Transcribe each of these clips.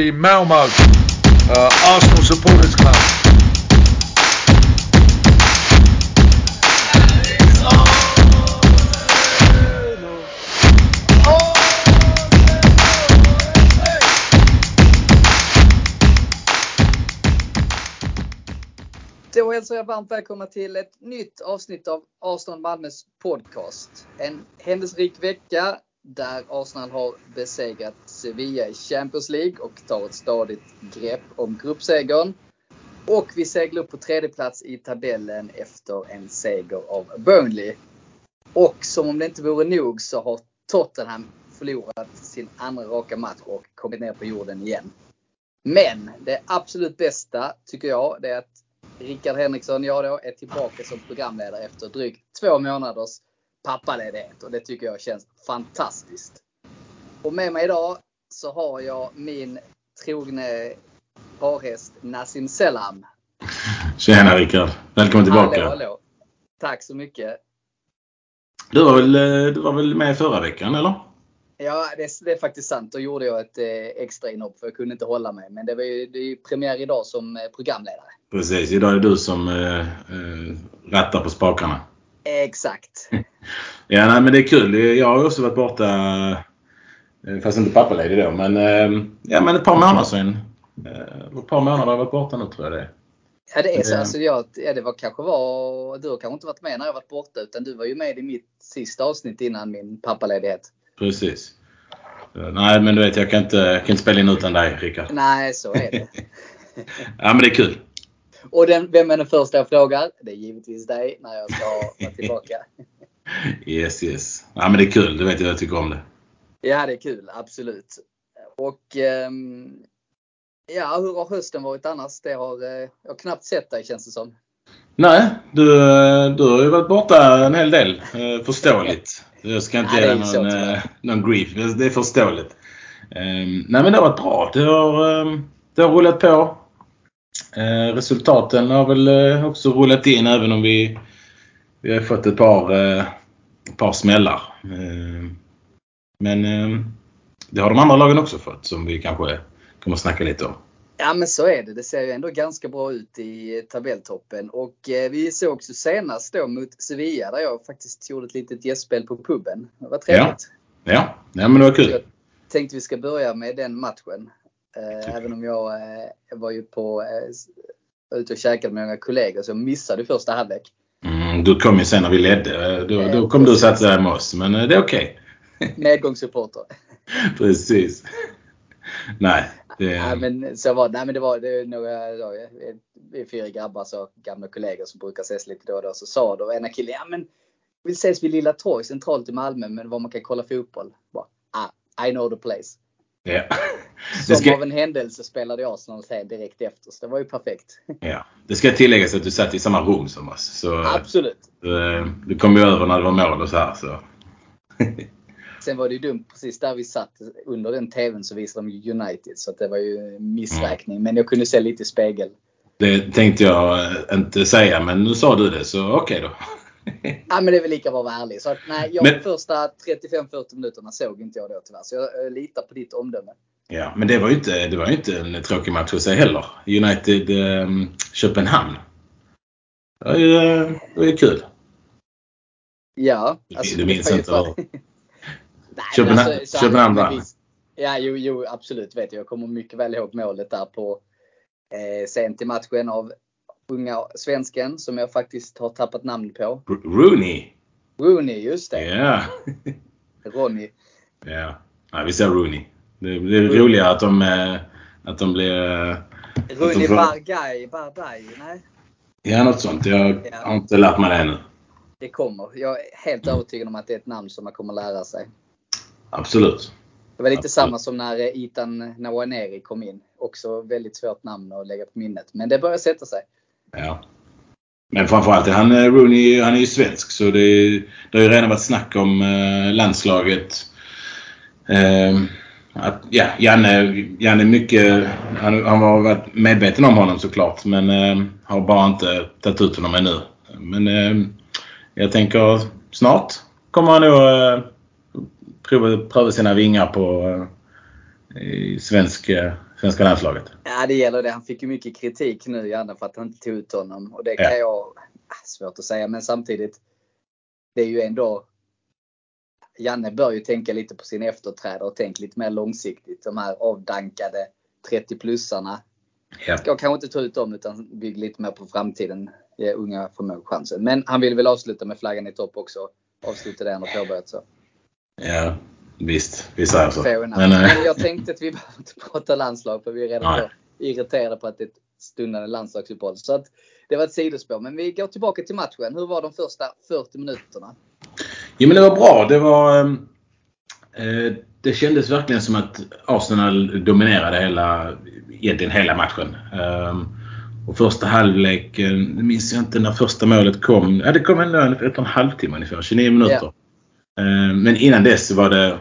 the Malmo uh, Arsenal Supporters Club. Då hälsar jag varmt välkomna till ett nytt avsnitt av Arsenal Malmös podcast. En händelserik vecka där Arsenal har besegrat Sevilla i Champions League och tar ett stadigt grepp om gruppsegern. Och vi seglar upp på tredje plats i tabellen efter en seger av Burnley. Och som om det inte vore nog så har Tottenham förlorat sin andra raka match och kommit ner på jorden igen. Men det absolut bästa tycker jag det är att Rickard Henriksson, jag då, är tillbaka som programledare efter drygt två månaders pappaledighet och det tycker jag känns fantastiskt. Och med mig idag så har jag min trogne parhäst Nassim Selam. Tjena Rickard! Välkommen tillbaka! Hallå, hallå. Tack så mycket! Du var, väl, eh, du var väl med förra veckan eller? Ja, det, är- det är faktiskt sant. Då gjorde jag ett eh, extra inhopp för jag kunde inte hålla mig. Men det, var ju, det är ju premiär idag som eh, programledare. Precis, idag är det du som eh, rattar på spakarna. Exakt. Ja, nej, men det är kul. Jag har också varit borta, eh, fast inte pappaledig då, men, eh, ja, men ett par månader sedan. Eh, ett par månader har jag varit borta nu tror jag det är. Ja, det är så. Alltså, jag, ja, det var kanske var, du har kanske inte varit med när jag varit borta utan du var ju med i mitt sista avsnitt innan min pappaledighet. Precis. Nej, men du vet jag kan inte, jag kan inte spela in utan dig Rickard. Nej, så är det. Ja, men det är kul. Och den, vem är den första jag frågar? Det är givetvis dig när jag ska vara tillbaka. Yes, yes. Ja, men det är kul. Du vet jag tycker om det. Ja, det är kul. Absolut. Och ehm, ja, hur har hösten varit annars? Det har, eh, jag har knappt sett dig känns det som. Nej, du, eh, du har ju varit borta en hel del. Eh, Förståeligt. Jag ska inte Nej, ge dig någon, någon grief. Det det är förståeligt. Ehm, Nej men det har varit bra. Det har, ehm, det har rullat på. Eh, Resultaten har väl eh, också rullat in även om vi, vi har fått ett par, eh, ett par smällar. Men det har de andra lagen också fått som vi kanske kommer att snacka lite om. Ja, men så är det. Det ser ju ändå ganska bra ut i tabelltoppen. Och eh, vi såg också senast då mot Sevilla där jag faktiskt gjorde ett litet gästspel på puben. Det var trevligt. Ja, ja men det var Så Jag kul. tänkte vi ska börja med den matchen. Eh, även om jag, eh, jag var ju på, eh, ute och käkade med några kollegor så jag missade första halvlek. Mm, du kom ju sen när vi ledde. Då, då kom du och satte dig med oss. Men det är okej. Medgångssupporter. Precis. Nej. Det, Nej men så var. Nej men det var, det var några, då, vi är fyra grabbar så gamla kollegor som brukar ses lite då och då. Så sa då ena killen, ja men vi ses vid Lilla Torg centralt i Malmö men var man kan kolla fotboll. Bara, ah, I know the place. Ja. Som ska, av en händelse spelade jag Arsenal sen direkt efter så det var ju perfekt. ja. det ska tilläggas att du satt i samma rum som oss. Så Absolut. eh, du kom ju över när det var mål och så här. Så. Sen var det ju dumt precis där vi satt under den tvn så visade de United så det var ju missräkning. Men jag kunde se lite i spegel. Det tänkte jag inte säga men nu sa du det så okej då. Ja men det är väl lika bra att vara ärlig. Så att, nej, jag, Men- första 35-40 minuterna såg inte jag då tyvärr. Så jag eh, litar på ditt omdöme. Ja, men det var ju inte, det var inte en tråkig match att se heller. United eh, Köpenhamn. Det var ju, eh, det var ju kul. Ja. Du- du minns inte vad- Köpenhamn- alltså, så- Köpenhamn vann. Ja, jo, jo, absolut vet jag. Jag kommer mycket väl ihåg målet där på eh, sent i matchen av unga svensken som jag faktiskt har tappat namn på. R- Rooney. Rooney, just det. Ja. Ronny. Ja. ja, vi säger Rooney. Det, det är roligare att de, eh, att de blir... eh, Rooney får- Bargay, Bardaj. Nej, Ja, något sånt. Jag Ja. har inte lärt mig det ännu. det kommer. Jag är helt övertygad om att det är ett namn som man kommer lära sig. Absolut. Det var lite Absolut. samma som när eh, Itan Nwaneri kom in. Också väldigt svårt namn att lägga på minnet. Men det börjar sätta sig. Ja. Men framförallt är han, eh, Rooney, han är ju svensk så det, det har ju redan varit snack om eh, landslaget. Eh, att, ja, Janne, Janne är mycket, han, han har varit medveten om honom såklart men eh, har bara inte tagit ut honom ännu. Men eh, jag tänker snart kommer han nog eh, prova, pröva sina vingar på eh, svensk, eh, svenska landslaget? Ja, det gäller det. Han fick ju mycket kritik nu, Janne, för att han inte tog ut honom. Och det kan Ja. jag... ah, Svårt att säga, men samtidigt. Det är ju ändå... Janne bör ju tänka lite på sin efterträdare och tänka lite mer långsiktigt. De här avdankade 30-plussarna. Ja. Ska kanske inte ta ut dem utan bygga lite mer på framtiden. Ge unga förmågor chansen. Men han vill väl avsluta med flaggan i topp också. Avsluta det han har påbörjat. Så. Ja, visst. Vi säger så. Men, eh, Men jag tänkte att vi behöver inte prata landslag för vi är redan Nej. irriterade på att det är ett stundande landslagsuppehåll. Så att det var ett sidospår. Men vi går tillbaka till matchen. Hur var de första 40 minuterna? Jo men det var bra. Det var... Eh, det kändes verkligen som att Arsenal dominerade hela, egentligen hela matchen. Eh, och första halvlek, eh, nu minns jag inte när första målet kom. Ja, det kom ändå efter en halvtimme ungefär, 29 minuter. Eh, men innan dess var det...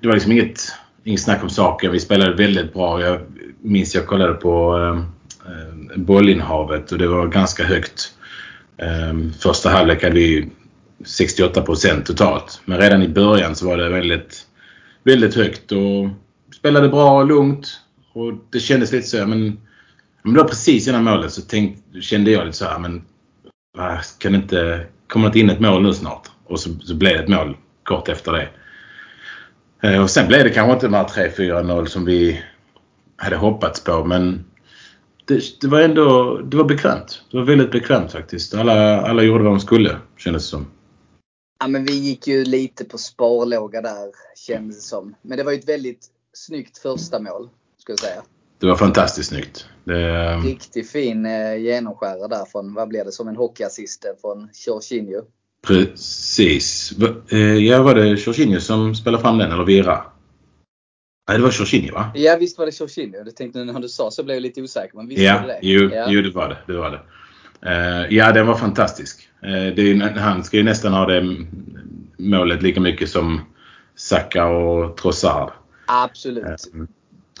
Det var liksom inget, inget snack om saker. Vi spelade väldigt bra. Jag minns jag kollade på ehm, eh, bollinnehavet och det var ganska högt. Eh, första halvlek hade vi 68 procent totalt. Men redan i början så var det väldigt, väldigt högt och spelade bra och lugnt. Och det kändes lite så, men, men då precis innan målet så tänkte, kände jag lite så här, men kan det inte, kommer det inte in ett mål nu snart? Och så, så blev det ett mål kort efter det. Eh, Och sen blev det kanske inte de här 3-4-0 som vi hade hoppats på men det, det var ändå det var bekvämt. Det var väldigt bekvämt faktiskt. Alla, alla gjorde vad de skulle kändes det som. Ja, men vi gick ju lite på sparlåga där kändes det som. Men det var ju ett väldigt snyggt första mål. Skulle jag säga. Det var fantastiskt snyggt. Det, Riktigt fin eh, genomskärare där från, vad blev det, som en hockeyassist eh, från Jorginho. Precis. Eh, Ja, var det Jorginho som spelade fram den eller Vera? Nej, det var Jorginho va? Ja visst var det Jorginho. Jag tänkte när du sa så blev jag lite osäker. Men visst var Ja, det det? jo, ja. jo det var det. det, var det. Eh, ja, den var fantastisk. Eh, det är, han ska ju nästan ha det målet lika mycket som Saka och Trossard. Absolut. Eh,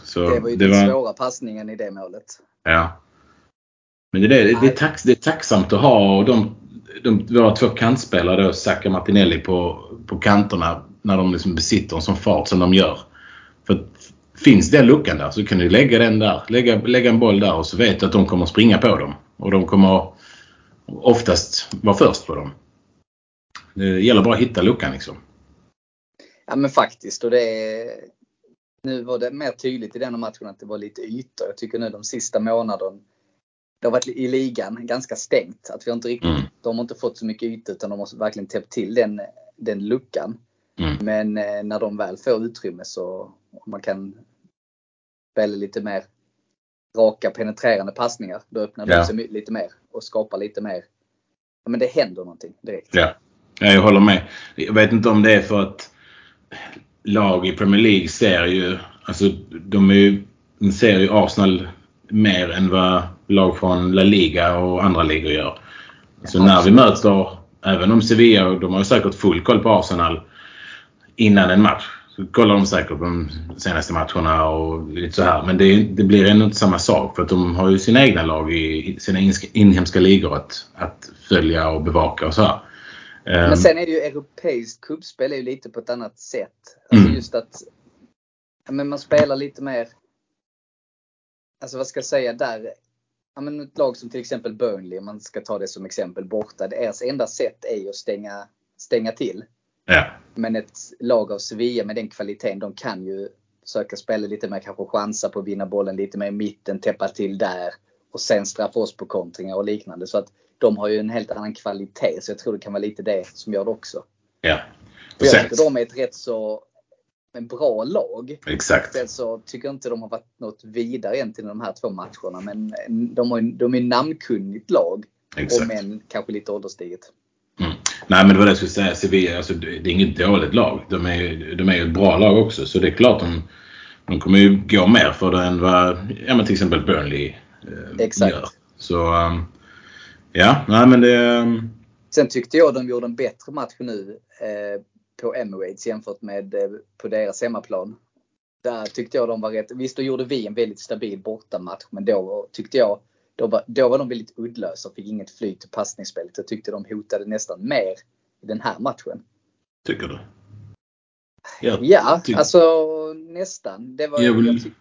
Så det var ju det den var, svåra passningen i det målet. Ja. Men det, är det, det, är tax, det är tacksamt att ha de, de, våra två kantspelare, då, Saka och Martinelli, på, på kanterna när de liksom besitter en sån fart som de gör. För finns den luckan där så kan du lägga den där. Lägga, lägga en boll där och så vet du att de kommer springa på dem. Och de kommer oftast vara först på dem. Det gäller bara att hitta luckan liksom. Ja men faktiskt. Och det är, nu var det mer tydligt i den matchen att det var lite ytor. Jag tycker nu de sista månaderna det har varit i ligan ganska stängt. Att vi har inte riktigt, Mm. De har inte fått så mycket yta utan de har verkligen täppt till den, den luckan. Mm. Men eh, när de väl får utrymme så man kan spela lite mer raka penetrerande passningar. Då öppnar Ja. upp sig lite mer och skapar lite mer. Men det händer någonting direkt. Ja. ja, jag håller med. Jag vet inte om det är för att lag i Premier League ser ju, alltså de, ju, de ser ju Arsenal mer än vad lag från La Liga och andra ligor gör. Så när vi möter, även om Sevilla, de har ju säkert full koll på Arsenal innan en match. Så kollar de säkert på de senaste matcherna och lite så här. Men det, det blir ändå inte samma sak för att de har ju sina egna lag i, sina inhemska ligor att, att följa och bevaka och så här. Ehm, Men sen är det ju europeiskt kuppspel är ju lite på ett annat sätt. Alltså Mm. just att men man spelar lite mer, alltså vad ska jag säga där. Ja, men ett lag som till exempel Burnley, om man ska ta det som exempel borta. Deras enda sätt är ju att stänga, stänga till. ja. Men ett lag av Sevilla med den kvaliteten, de kan ju försöka spela lite mer, kanske chansa på att vinna bollen lite mer i mitten, täppa till där och sen straffa oss på kontringar och liknande. Så att de har ju en helt annan kvalitet. Så jag tror det kan vara lite det som gör det också. ja. För jag tycker de är ett rätt så en bra lag. exakt. Sen så tycker jag inte de har varit något vidare egentligen de här två matcherna. Men de, har, de är namnkunnigt lag. exakt. Om än kanske lite ålderstiget. Mm. Nej men det var det jag skulle säga. Sevilla, alltså, det det är inget dåligt lag. De är, de är ju ett bra lag också. Så det är klart de, de kommer ju gå mer för det än vad ja, men till exempel Burnley eh, Exakt. gör. Så um, ja, nej men det... Um, Sen tyckte jag de gjorde en bättre match nu eh, på Emirates jämfört med eh, på deras hemmaplan. Där tyckte jag de var rätt. Visst, då gjorde vi en väldigt stabil bortamatch. Men då tyckte jag då var, då var de väldigt uddlösa och fick inget flyt i passningsspelet. Jag tyckte de hotade nästan mer i den här matchen. tycker du? Jag Ja, tyck- alltså nästan. Det var, Jag vill- jag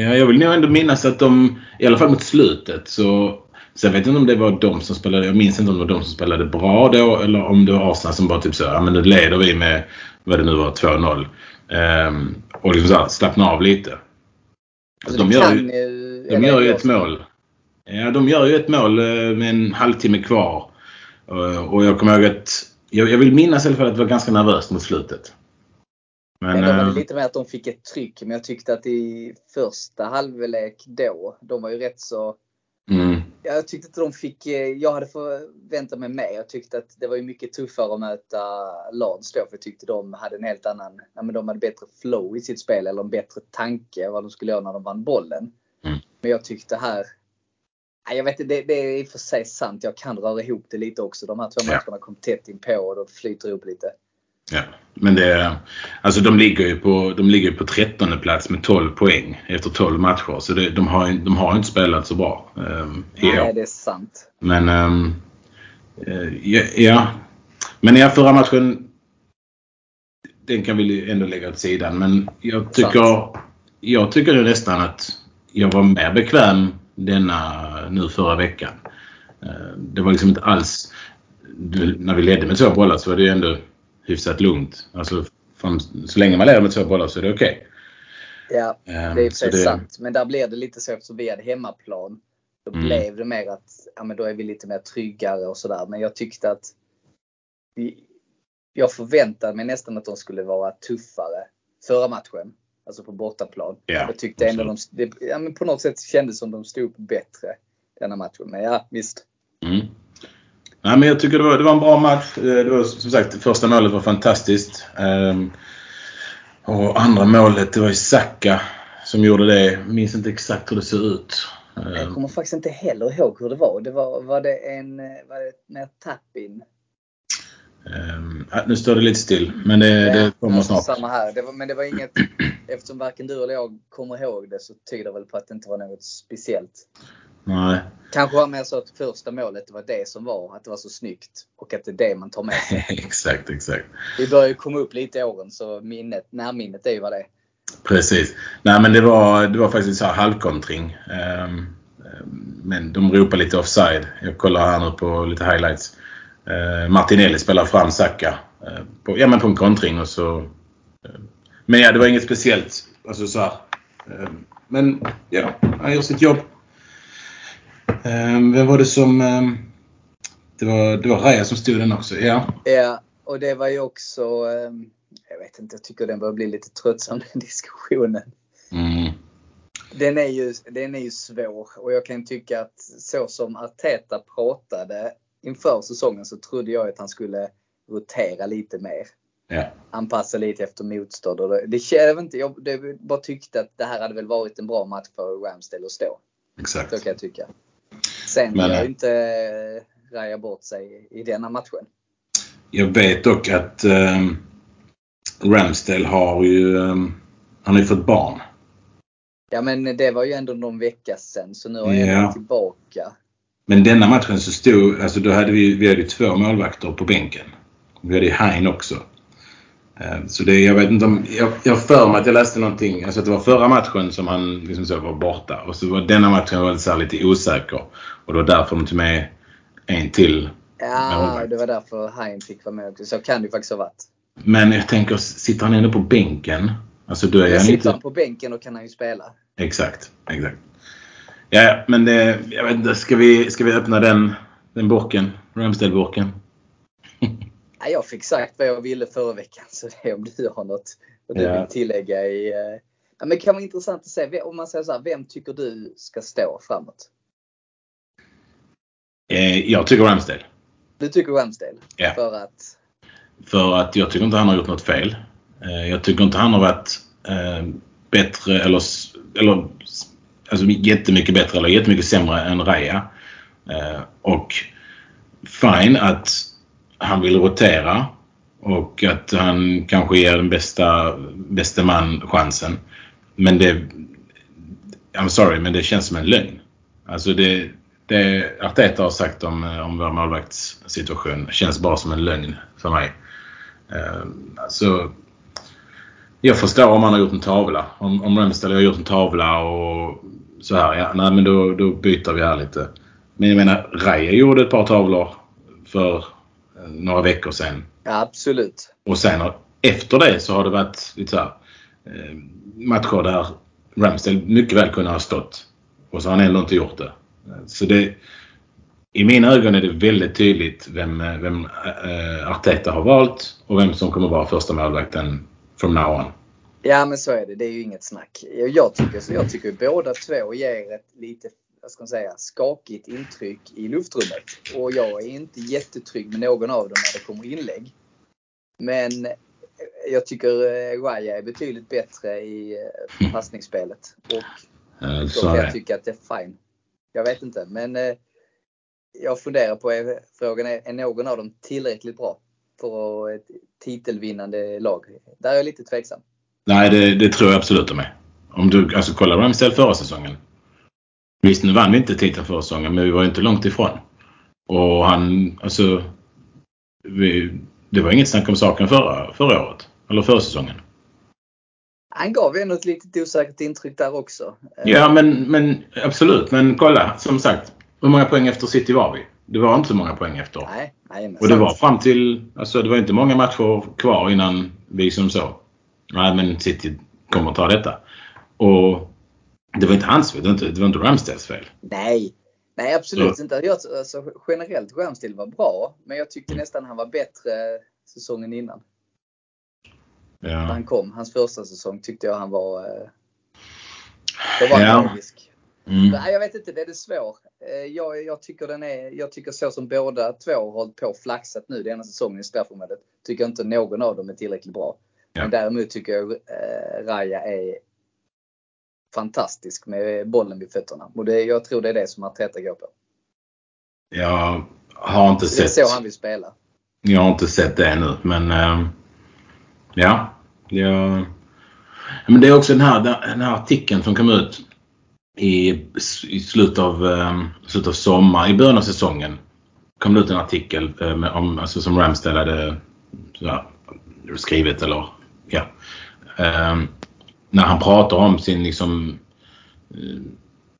Ja, jag vill nog ändå minnas att de, i alla fall mot slutet så Sen vet jag inte om det var de som spelade, jag minns inte om det var de som spelade bra då eller om det var Arsenal som bara typ så ja men nu leder vi med, vad det nu var, 2-0. Um, och liksom så här, slappna av lite. Alltså, de det gör ju, de gör ju ett mål. Ja, de gör ju ett mål eh, med en halvtimme kvar. Eh, Och jag kommer ihåg att, jag, jag vill minnas i alla fall att det var ganska nervöst mot slutet. Men, Men då var det eh, lite mer att de fick ett tryck. Men jag tyckte att i första halvlek då, de var ju rätt så... mm, Jag tyckte att de fick... eh, Jag hade förväntat mig mer. Jag tyckte att det var ju mycket tuffare att möta Lans då. För jag tyckte de hade en helt annan... Ja, men de hade bättre flow i sitt spel. Eller en bättre tanke vad de skulle göra när de vann bollen. Mm. Men jag tyckte här... Jag vet inte, det, det är i och för sig sant. Jag kan röra ihop det lite också. De här två Ja. matcherna kom tätt in på och de flyter ihop lite. Ja. Men det, alltså de ligger ju på, de ligger på 13 plats med 12 poäng efter 12 matcher. Så det, de, har, de har inte spelat så bra um, i Nej, år. det är sant. Men eh, ja, ja. Men i förra matchen. Den kan vi ändå lägga åt sidan. Men jag tycker, jag tycker ju nästan att jag var mer bekväm denna nu förra veckan. Eh, Det var liksom inte alls. När vi ledde med två bollar så var det ju ändå hyfsat lugnt. Alltså, så länge man leder med två bollar så är det okej. Ja, Ehm, det är för så sig sant. Men där blir det lite så eftersom vi hade hemmaplan. Då Mm. blev det mer att ja, men då är vi lite mer tryggare och sådär. Men jag tyckte att vi, jag förväntade mig nästan att de skulle vara tuffare förra matchen. Alltså på bortaplan. Ja, jag tyckte ändå de, det, ja, men på något sätt kändes som de stod upp bättre denna matchen. Men ja, visst. Mm. Nej, men jag tycker det var, det var en bra match. Eh, Det var som sagt, första målet var fantastiskt. Ehm, och andra målet, det var ju Saka som gjorde det. Jag minns inte exakt hur det såg ut. Jag Ehm, kommer faktiskt inte heller ihåg hur det var. Det var, var det en, eh, var det mer tap-in? ehm, ja, nu står det lite still, men det, Ja, det kommer snart. Samma här. Det var, men det var inget, eftersom varken du eller jag kommer ihåg det så tyder väl på att det inte var något speciellt. Nej. Kanske var mer så att första målet det var det som var, att det var så snyggt och att det är det man tar med sig. exakt, exakt. Vi börjar ju komma upp lite i åren så minnet, närminnet är ju vad det är. Precis. Nej, men det var, det var faktiskt så här halvkontring. Ehm, men de ropar lite offside. Jag kollar här nu på lite highlights. Uh, Martinelli spelar fram Saka eh, på, ja, men på en kontring och så... eh, men ja, det var inget speciellt. Alltså så här. Men ja, han gör sitt jobb. Vem var det som... ehm, det var, det var Raja som stod den också. Ja. Ja, och det var ju också, eh, jag vet inte, jag tycker den börjar bli lite tröttsam den diskussionen. Mm. Den är, ju, den är ju svår och jag kan tycka att så som Arteta pratade inför säsongen så trodde jag att han skulle rotera lite mer. Ja. Anpassa lite efter motstånd. Och det, det, jag, inte, jag det, bara tyckte att det här hade väl varit en bra match för Ramsdale att stå. Exakt. Så kan jag tycka. Sen Men, gör eh, inte Raja bort sig i denna matchen. Jag vet dock att um, Ramsdale har ju, um, han har ju fått barn. Ja men det var ju ändå någon vecka sedan så nu är Ja. han tillbaka. Men denna matchen så stod, alltså då hade vi, vi hade två målvakter på bänken. Vi hade ju Hein också. Eh, Så det, jag vet inte om, jag, jag för mig att jag läste någonting, alltså att det var förra matchen som han liksom så var borta. Och så var denna matchen var så lite osäker. Och det var därför de tog med en till Ja, det var därför Hein fick vara med också. Så kan det faktiskt ha varit. Men jag tänker, sitter han ändå på bänken? Alltså då är han sitter inte... han på bänken då kan han ju spela. Exakt, exakt. Ja, men det, jag vet inte, ska vi, ska vi öppna den, den burken? Ramsdale-burken? Ja, jag fick sagt vad jag ville förra veckan så det är om du har något och du Ja. vill tillägga i... eh, Ja, men det kan vara intressant att se, om man säger så här, vem tycker du ska stå framåt? Eh, jag tycker Ramsdale. Du tycker Ramsdale? Ja. För att... För att jag tycker inte han har gjort något fel. Eh, jag tycker inte han har varit eh, bättre eller, eller alltså jättemycket bättre eller jättemycket sämre än Raja. Eh, och fine att han vill rotera och att han kanske ger den bästa, bästa man chansen. Men det... I'm sorry, men det känns som en lögn. Alltså det, det Arteta har sagt om, om vår målvaktssituation känns bara som en lögn för mig. Ehm, alltså, jag förstår om han har gjort en tavla. Om, om Ramsdale har gjort en tavla och så här. Ja, nej men då, då byter vi här lite. Men jag menar, Raya gjorde ett par tavlor för några veckor sedan. Ja, absolut. Och sen efter det så har det varit lite så här, eh, matcher där Ramsdale mycket väl kunde ha stått. Och så har han ändå inte gjort det. Så det, i mina ögon är det väldigt tydligt vem, vem äh, Arteta har valt och vem som kommer vara första målvakten from now on. Ja men så är det. Det är ju inget snack. Jag tycker, så jag tycker båda två ger ett lite vad ska man säga, skakigt intryck i luftrummet. Och jag är inte jättetrygg med någon av dem när det kommer inlägg. Men jag tycker Raya är betydligt bättre i eh, passningsspelet. Och då kan jag tycka att det är fine. Jag vet inte men eh, jag funderar på frågan är, är någon av dem tillräckligt bra för ett titelvinnande lag? Där är jag lite tveksam. Nej, det, det tror jag absolut de är. Om du alltså kollar Ramsdale förra säsongen. Visst, nu vann vi inte titeln förra säsongen, men vi var inte långt ifrån. Och han, alltså. Vi, det var inget snack om saken förra, förra året. Eller förra säsongen. Han gav ändå ett litet osäkert intryck där också. Ja, men, men absolut. Men kolla, som sagt. Hur många poäng efter City var vi? Det var inte så många poäng efter. Nej, nej, och det var fram till, alltså det var inte många matcher kvar innan vi som så. Nej men City kommer ta detta. Och det var inte hans fel, det var inte, det var inte Ramsdales fel. Nej, nej absolut så. inte. Jag, alltså, generellt Ramsdale var bra, men jag tyckte nästan han var bättre säsongen innan. Ja. När han kom, hans första säsong tyckte jag han var... Eh, då var ja. magisk. Mm. Nej, jag vet inte, det är det svår. Eh, jag, jag, tycker den är, jag tycker så som båda två har hållit på och flaxat nu denna säsongen i straffområdet, tycker inte någon av dem är tillräckligt bra. Ja. Men däremot tycker jag eh, Raja är fantastisk med bollen vid fötterna. Och det, jag tror det är det som Arteta går på. Jag har inte sett... Det är så han vill spela. Jag har inte sett det ännu, men äh, ja. Jag, men det är också den här, den här artikeln som kom ut i, i slutet av, um, slutet av sommar, i början av säsongen kom det ut en artikel um, om, alltså, som Ramsdale hade sådär, skrivit eller ja. Um, när han pratar om sin liksom uh,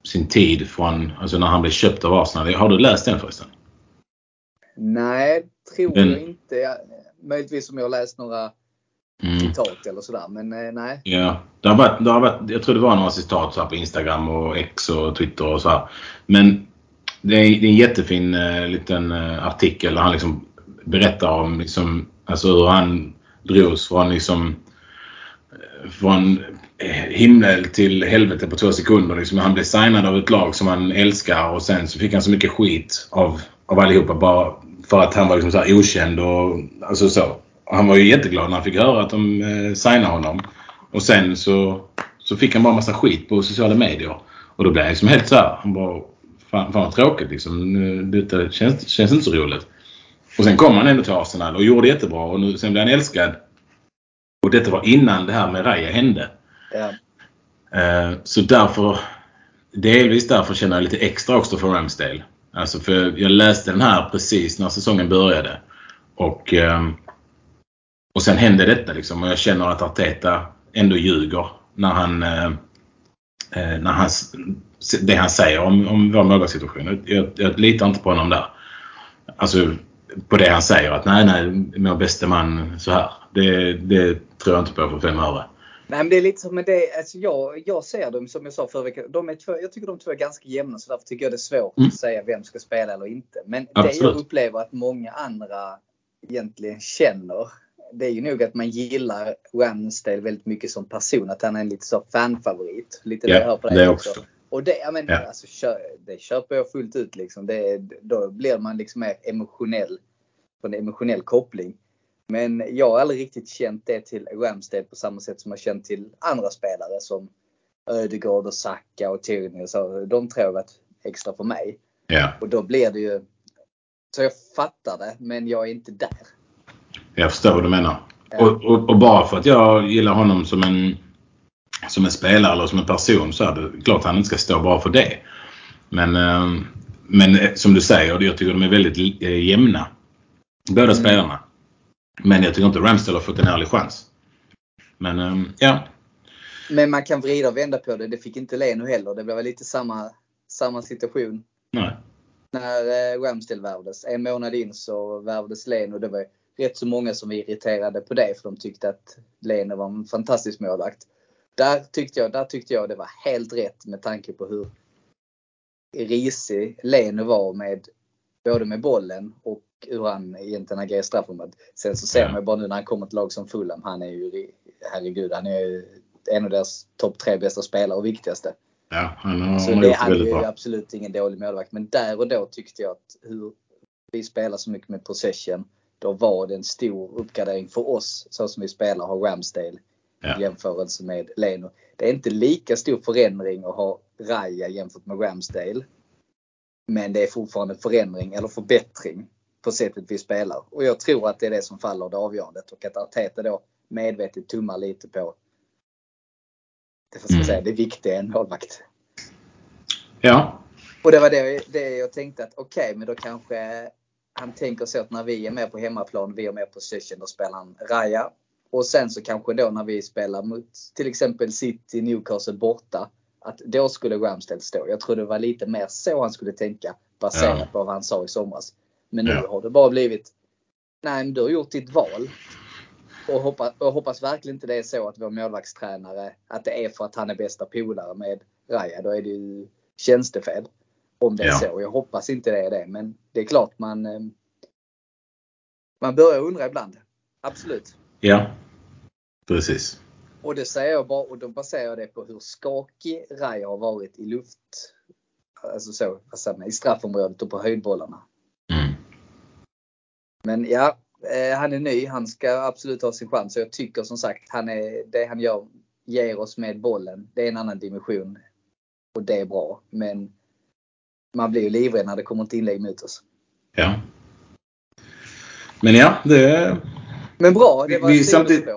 sin tid från, alltså när han blev köpt av Arsenal. Har du läst den förresten? Nej, tror den, jag inte. Möjligtvis om jag läst några mm. citat eller sådär. Men eh, nej. Ja, det har varit, det har varit, jag tror det var några citat så på Instagram och X och Twitter och så här. Men det är, det är en jättefin eh, liten eh, artikel där han liksom berättar om liksom, alltså hur han drogs från liksom eh, från eh, himmel till helvete på två sekunder. Liksom. Han blev signad av ett lag som han älskar och sen så fick han så mycket skit av, av allihopa bara för att han var liksom så okänd och alltså så han var ju jätteglad när han fick höra att de eh, signade honom. Och sen så, så fick han bara massa skit på sociala medier. Och då blev han liksom helt så här. Han bara, fan, fan vad tråkigt liksom. Det känns, känns inte så roligt. Och sen kom han ändå till Arsenal och gjorde jättebra och nu, sen blev han älskad. Och detta var innan det här med Raja hände. Ja. Uh, så därför, delvis därför känner jag lite extra också för Ramsdale. Alltså för jag läste den här precis när säsongen började. Och um, och sen händer detta liksom och jag känner att Arteta ändå ljuger när han, eh, eh när han det han säger om, om vår målvaktssituation. Jag, jag litar inte på honom där. Alltså på det han säger att nej, nej, vår bäste man så här. Det, det tror jag inte på för fem öre. Nej men det är lite som med det, alltså jag, jag ser dem som jag sa förra veckan, de är två, jag tycker de två är ganska jämna så därför tycker jag det är svårt mm. att säga vem ska spela eller inte. Men Absolut. det jag upplever att många andra egentligen känner det är ju nog att man gillar Ramsdale väldigt mycket som person. Att han är en lite så fanfavorit. Lite ja, det jag på det, det också. också. Och det, jag menar, ja. alltså, det köper jag fullt ut liksom. Det, då blir man liksom mer emotionell. På en emotionell koppling. Men jag har aldrig riktigt känt det till Ramsdale på samma sätt som jag känt till andra spelare som Ödegaard och Saka och Tierney och så. De tror jag varit extra för mig. Ja. Och då blir det ju... Så jag fattar det, men jag är inte där. Jag förstår vad du menar. Ja. Och, och, och, bara för att jag gillar honom som en, som en spelare eller som en person så är det klart han inte ska stå bara för det. Men, eh, men eh, som du säger, jag tycker de är väldigt eh, jämna. Båda mm. spelarna. Men jag tycker inte Ramsdale har fått en ärlig chans. Men um, ja. Men man kan vrida och vända på det. Det fick inte Leno heller. Det blev väl lite samma, samma situation. Nej. När eh, Ramsdale värvades. En månad in så värvades Leno. Det var rätt så många som var irriterade på det för de tyckte att Leno var en fantastisk målvakt. Där tyckte jag, där tyckte jag det var helt rätt med tanke på hur risig Leno var med både med bollen och hur han egentligen agerar i straffområdet. Sen så ser man ju bara nu när han kommer till lag som Fulham. Han är ju, herregud, han är ju en av deras topp tre bästa spelare och viktigaste. Ja, han har, Så han har det, han är ju absolut ingen dålig målvakt. Men där och då tyckte jag att hur vi spelar så mycket med possession. Då var det en stor uppgradering för oss så som vi spelar har Ramsdale i Ja. jämförelse med Leno. Det är inte lika stor förändring att ha Raja jämfört med Ramsdale. Men det är fortfarande en förändring eller förbättring på sättet vi spelar. Och jag tror att det är det som faller det avgörandet och att Arteta då medvetet tummar lite på det, jag Mm. säga, det viktiga i en målvakt. Ja. Och det var det, det jag tänkte att okej, men då kanske han tänker så att när vi är med på hemmaplan, vi är med på session, då spelar han Raja. Och sen så kanske då när vi spelar mot till exempel City, Newcastle borta, att då skulle Ramsdale stå. Jag tror det var lite mer så han skulle tänka baserat Ja. på vad han sa i somras. Men nu Ja. har det bara blivit, nej men du har gjort ditt val. Och hoppas, och hoppas verkligen inte det är så att vår målvaktstränare, att det är för att han är bästa polare med Raja. Då är det ju tjänstefel. Om det är Ja. så. Jag hoppas inte det är det. Men det är klart man, eh, man börjar undra ibland. Absolut. Ja. Precis. Och det säger jag bara, och då baserar jag det på hur skakig Raja har varit i luft. Alltså så, man, i straffområdet och på höjdbollarna. Men ja, eh, han är ny. Han ska absolut ha sin chans. Och jag tycker som sagt, han är, det han gör, ger oss med bollen, det är en annan dimension. Och det är bra. Men man blir ju livrädd när det kommer ett inlägg mot oss. Ja. Men ja, det... Men bra, det var Vi- samtidigt-.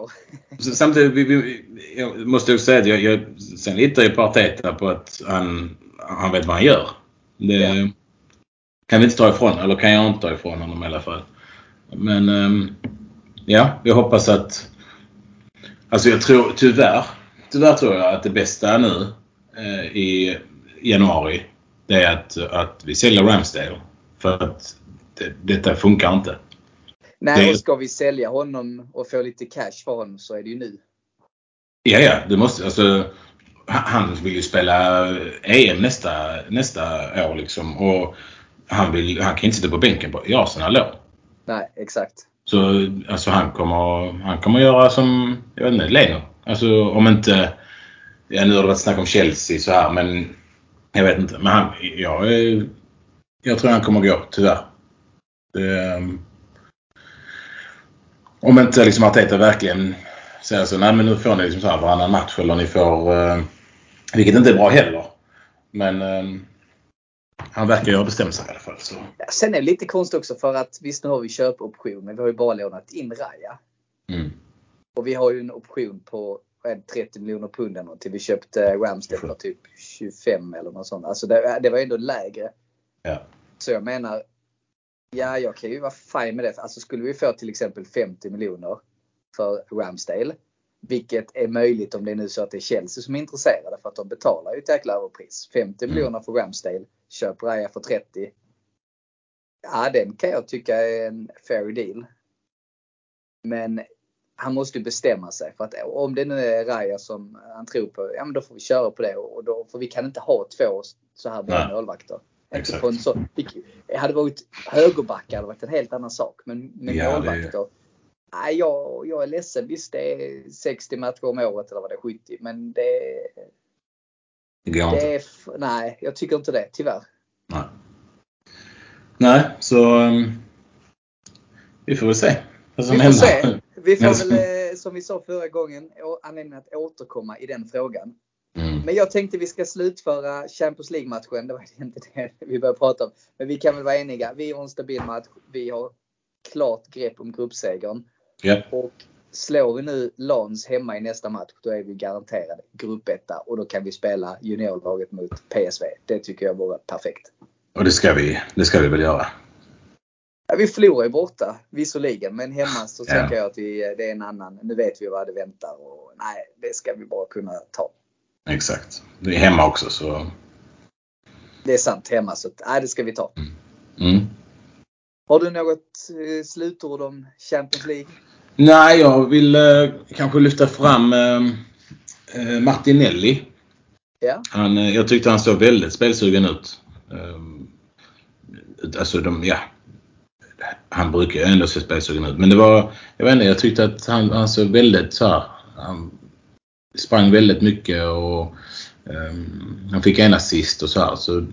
Samtidigt vi, vi, jag måste också säga att jag, jag sen litar ju på Arteta på att han, han vet vad han gör. Det Ja. kan vi inte ta ifrån, eller kan jag inte ta ifrån honom i alla fall. Men ehm, ja, jag hoppas att... Alltså jag tror tyvärr, tyvärr tror jag att det bästa nu eh, i januari det är att, att vi säljer Ramsdale. För att det, detta funkar inte. Nej, Det- och ska vi sälja honom och få lite cash för honom så är det ju nu. Ja, ja. Det måste, alltså, han han vill ju spela EM nästa, nästa år liksom. Och han, vill, han kan inte sitta på bänken på, i Arsenal då. Nej, exakt. Så alltså, han, kommer, han kommer göra som, jag vet inte, Leno. Alltså om inte, ja nu har det varit snack om Chelsea så här men jag vet inte. Men han, jag, jag tror han kommer gå, tyvärr. Det, ehm, om inte liksom Arteta verkligen säger så, nej men nu får ni liksom så här varannan match eller ni får, eh, vilket inte är bra heller. Men eh, han verkar ju ha bestämt sig i alla fall. Så. Ja, sen är det lite konstigt också för att visst nu har vi köpoption men vi har ju bara lånat in Raja. Mm. Och vi har ju en option på vad är det, 30 miljoner pund eller något till vi köpte Ramsdale för typ 25 eller något sånt. Alltså det, det var ändå lägre. Ja. Så jag menar, ja jag kan ju vara fine med det. Alltså skulle vi få till exempel 50 miljoner för Ramsdale. Vilket är möjligt om det är nu så att det är Chelsea som är intresserade för att de betalar ju ett jäkla överpris. 50 Mm. miljoner för Ramsdale, köp Raja för 30. Ja den kan jag tycka är en fair deal. Men han måste ju bestämma sig. För att om det nu är Raja som han tror på, ja men då får vi köra på det. Och då, för vi kan inte ha två så här Nej. målvakter. Inte Exakt. på en så, det hade varit högerbackar hade varit en helt annan sak. Men med Ja, målvakter. Nej, jag, jag är ledsen. Visst det är 60 matcher om året eller vad det är 70. Men det, Det går inte. det nej jag tycker inte det tyvärr. Nej. Nej, så um, vi får väl se vad som Vi får händer. se. Vi får väl eh, som vi sa förra gången anledning att återkomma i den frågan. Mm. Men jag tänkte vi ska slutföra Champions League-matchen. Det var inte det vi började prata om. Men vi kan väl vara eniga. Vi har en stabil match. Vi har klart grepp om gruppsegern. Ja, Och slår vi nu Lans hemma i nästa match, då är vi garanterade gruppetta. Och då kan vi spela juniorlaget mot PSV. Det tycker jag vore perfekt. och det ska vi, det ska vi väl göra. Ja, vi förlorar ju borta visserligen, men hemma så Ja. tänker jag att vi, det är en annan. Nu vet vi vad det väntar och nej, det ska vi bara kunna ta. Exakt. Det är hemma också så... Det är sant hemma så nej, det ska vi ta. Mm. Har du något eh, slutord om Champions League? Nej, jag vill eh, kanske lyfta fram eh, eh, Martinelli. Ja, Han, eh, jag tyckte han såg väldigt spelsugen ut. Ehm, alltså de, ja. Han brukar ju ändå se spelsugen ut. Men det var, jag vet inte, jag tyckte att han, han såg väldigt så här, Han sprang väldigt mycket och ehm, han fick en assist och så här. Så,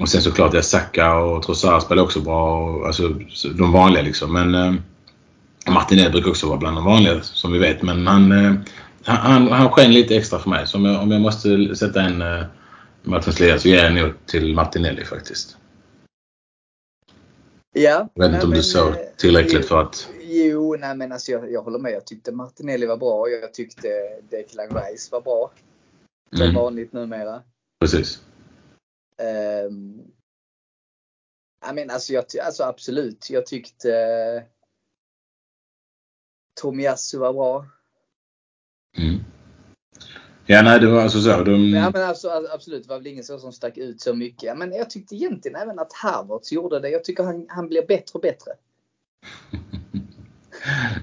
och sen såklart Saka och Trossard spelade också bra. Och, alltså så de vanliga liksom. Men um, Martinelli brukar också vara bland de vanliga som vi vet. Men han, eh, han, han, han sken lite extra för mig. Så om jag, om jag måste sätta en uh, matchens ledare så ger jag nog till Martinelli faktiskt. ja. Jag vet inte om du såg eh, tillräckligt jo, för att... Jo, nej men alltså jag, jag håller med. Jag tyckte Martinelli var bra och jag tyckte Declan Rice var bra. Som Mm, vanligt numera. precis. Um, jag menar, alltså, jag, alltså absolut. Jag tyckte Tomiyasu var bra. Mm. Ja, nej det var alltså så. De, Ja, men alltså, absolut, det var väl ingen så som stack ut så mycket. Men jag tyckte egentligen även att Havertz gjorde det. Jag tycker han, han blir bättre och bättre.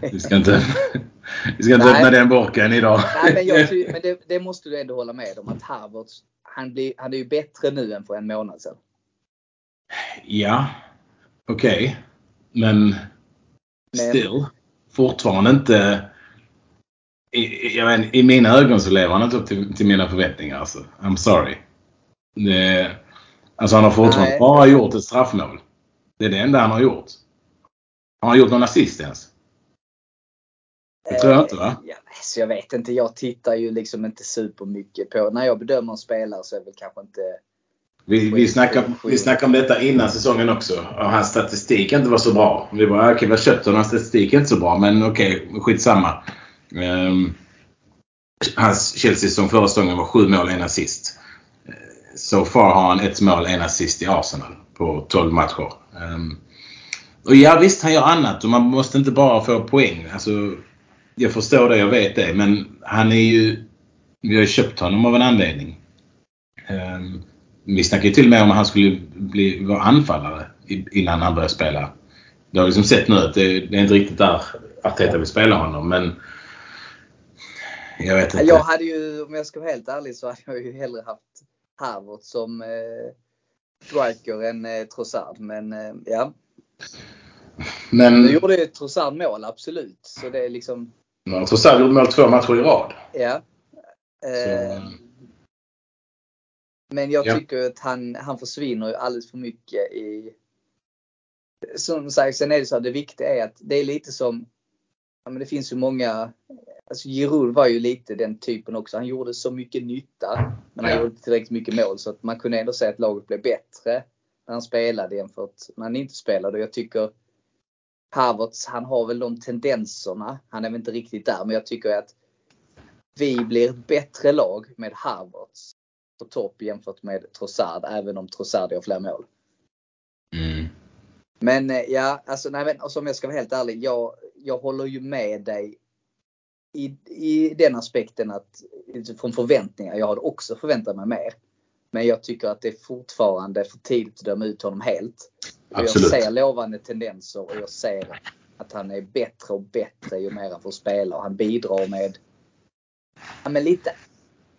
vi ska inte, vi ska inte Nej. öppna den burken idag. Nej, men jag, men det, det måste du ändå hålla med om att Havertz, han, blir, han är ju bättre nu än för en månad sedan. Ja, okej. Men Men- still. Fortfarande inte... I, jag vet, I mina ögon så lever han inte upp till, till mina förväntningar. Alltså. I'm sorry. Det, alltså han har fortfarande Nej. bara gjort ett straffmål. Det är det enda han har gjort. Har han gjort någon assist ens? Det tror jag inte va? Eh, Ja, alltså, jag vet inte. Jag tittar ju liksom inte supermycket på. När jag bedömer en spelare så är det väl kanske inte Vi, vi, snackade, vi snackade om detta innan säsongen också. Och hans statistik inte var så bra. Vi bara, okej vi har köpt honom. Hans statistik är inte så bra. Men okej, skitsamma. Um, hans Chelsea-säsong förra säsongen var sju mål, en assist. Eh, So far har han ett mål, en assist i Arsenal på 12 matcher. Ehm, och ja visst, han gör annat och man måste inte bara få poäng. Alltså, jag förstår det, jag vet det. Men han är ju... Vi har ju köpt honom av en anledning. Ehm, vi snackade till och med om att han skulle bli, vara anfallare innan han började spela. Det har vi liksom sett nu att det, det är inte riktigt där Arteta vill spela honom. Men jag vet inte. Jag hade ju, om jag ska vara helt ärlig, så hade jag ju hellre haft Havertz som eh, striker än eh, Trossard. Men eh, ja, Men nu gjorde ju Trossard mål, absolut. Så det är liksom, Sarri gjorde mål två matcher i rad. ja. Eh, men jag Ja. tycker att han, han försvinner ju alldeles för mycket i... Som sagt, sen är det så att det viktiga är att det är lite som... Ja, men det finns ju många... Alltså Giroud var ju lite den typen också. Han gjorde så mycket nytta. Men han Ja. gjorde tillräckligt mycket mål så att man kunde ändå säga att laget blev bättre när han spelade jämfört när han inte spelade. Och jag tycker Havertz, han har väl de tendenserna. Han är väl inte riktigt där, men jag tycker att vi blir ett bättre lag med Havertz på topp jämfört med Trossard, även om Trossard gör fler mål. mm. Men eh, ja, alltså nej men alltså, om jag ska vara helt ärlig. Jag, jag håller ju med dig i, i den aspekten att utifrån förväntningar. Jag hade också förväntat mig mer. Men jag tycker att det är fortfarande för tidigt att döma ut honom helt. Och jag Absolut. ser lovande tendenser och jag ser att han är bättre och bättre ju mer han får spela. Och han bidrar med ja, men lite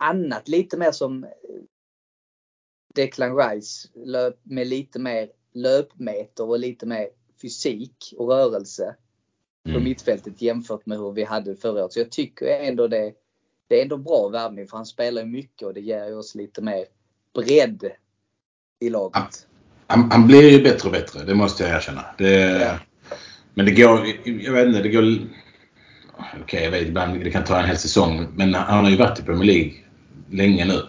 annat. Lite mer som Declan Rice löp med lite mer löpmeter och lite mer fysik och rörelse på Mm. mittfältet jämfört med hur vi hade förra året. Så jag tycker ändå det, det är ändå bra värvning för han spelar ju mycket och det ger oss lite mer bredd i laget. Han, han blir ju bättre och bättre, det måste jag erkänna. Det, Ja. Men det går, jag vet inte, det går... Okej, jag vet ibland det kan ta en hel säsong. Men han har ju varit i Premier League länge nu.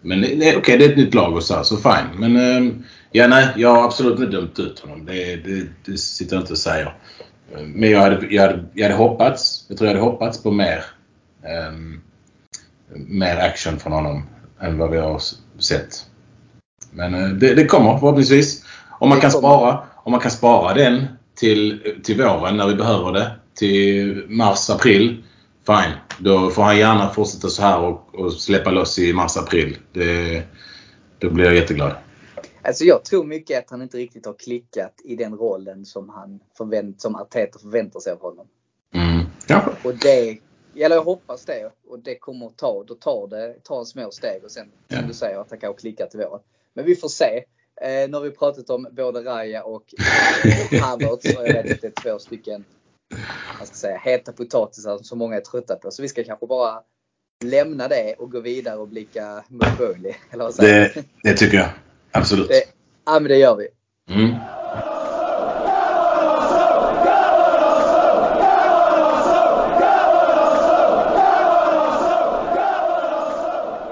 Men okej, det är ett nytt lag och så, här, så fine. Men ehm, ja, nej, jag har absolut inte dömt ut honom. Det, det, det sitter jag inte och säger. Men jag hade, jag, hade, jag hade hoppats, jag tror jag hade hoppats på mer, ehm, mer action från honom än vad vi har sett. Men eh, det, det kommer förhoppningsvis. Om man kan spara. om man kan spara den till, till våren när vi behöver det. Till mars, april. Fine. Då får han gärna fortsätta så här och, och släppa loss i mars, april. Det, då blir jag jätteglad. Alltså jag tror mycket att han inte riktigt har klickat i den rollen som han förvänt, som Arteta förväntar sig av honom. Mm. Ja. Och det, eller jag hoppas det. Och det kommer att ta, då tar det, tar små steg och sen Ja. som du säger att han kanske klickar till våren. Men vi får se. Eh, nu har vi pratat om både Raja och eh, Havertz och jag vet att det är två stycken vad ska säga, heta potatisar som många är trötta på. Så vi ska kanske bara lämna det och gå vidare och blicka mot Burnley. Eller vad säger Det, det tycker jag. Absolut. Det, ja, men det gör vi. Mm.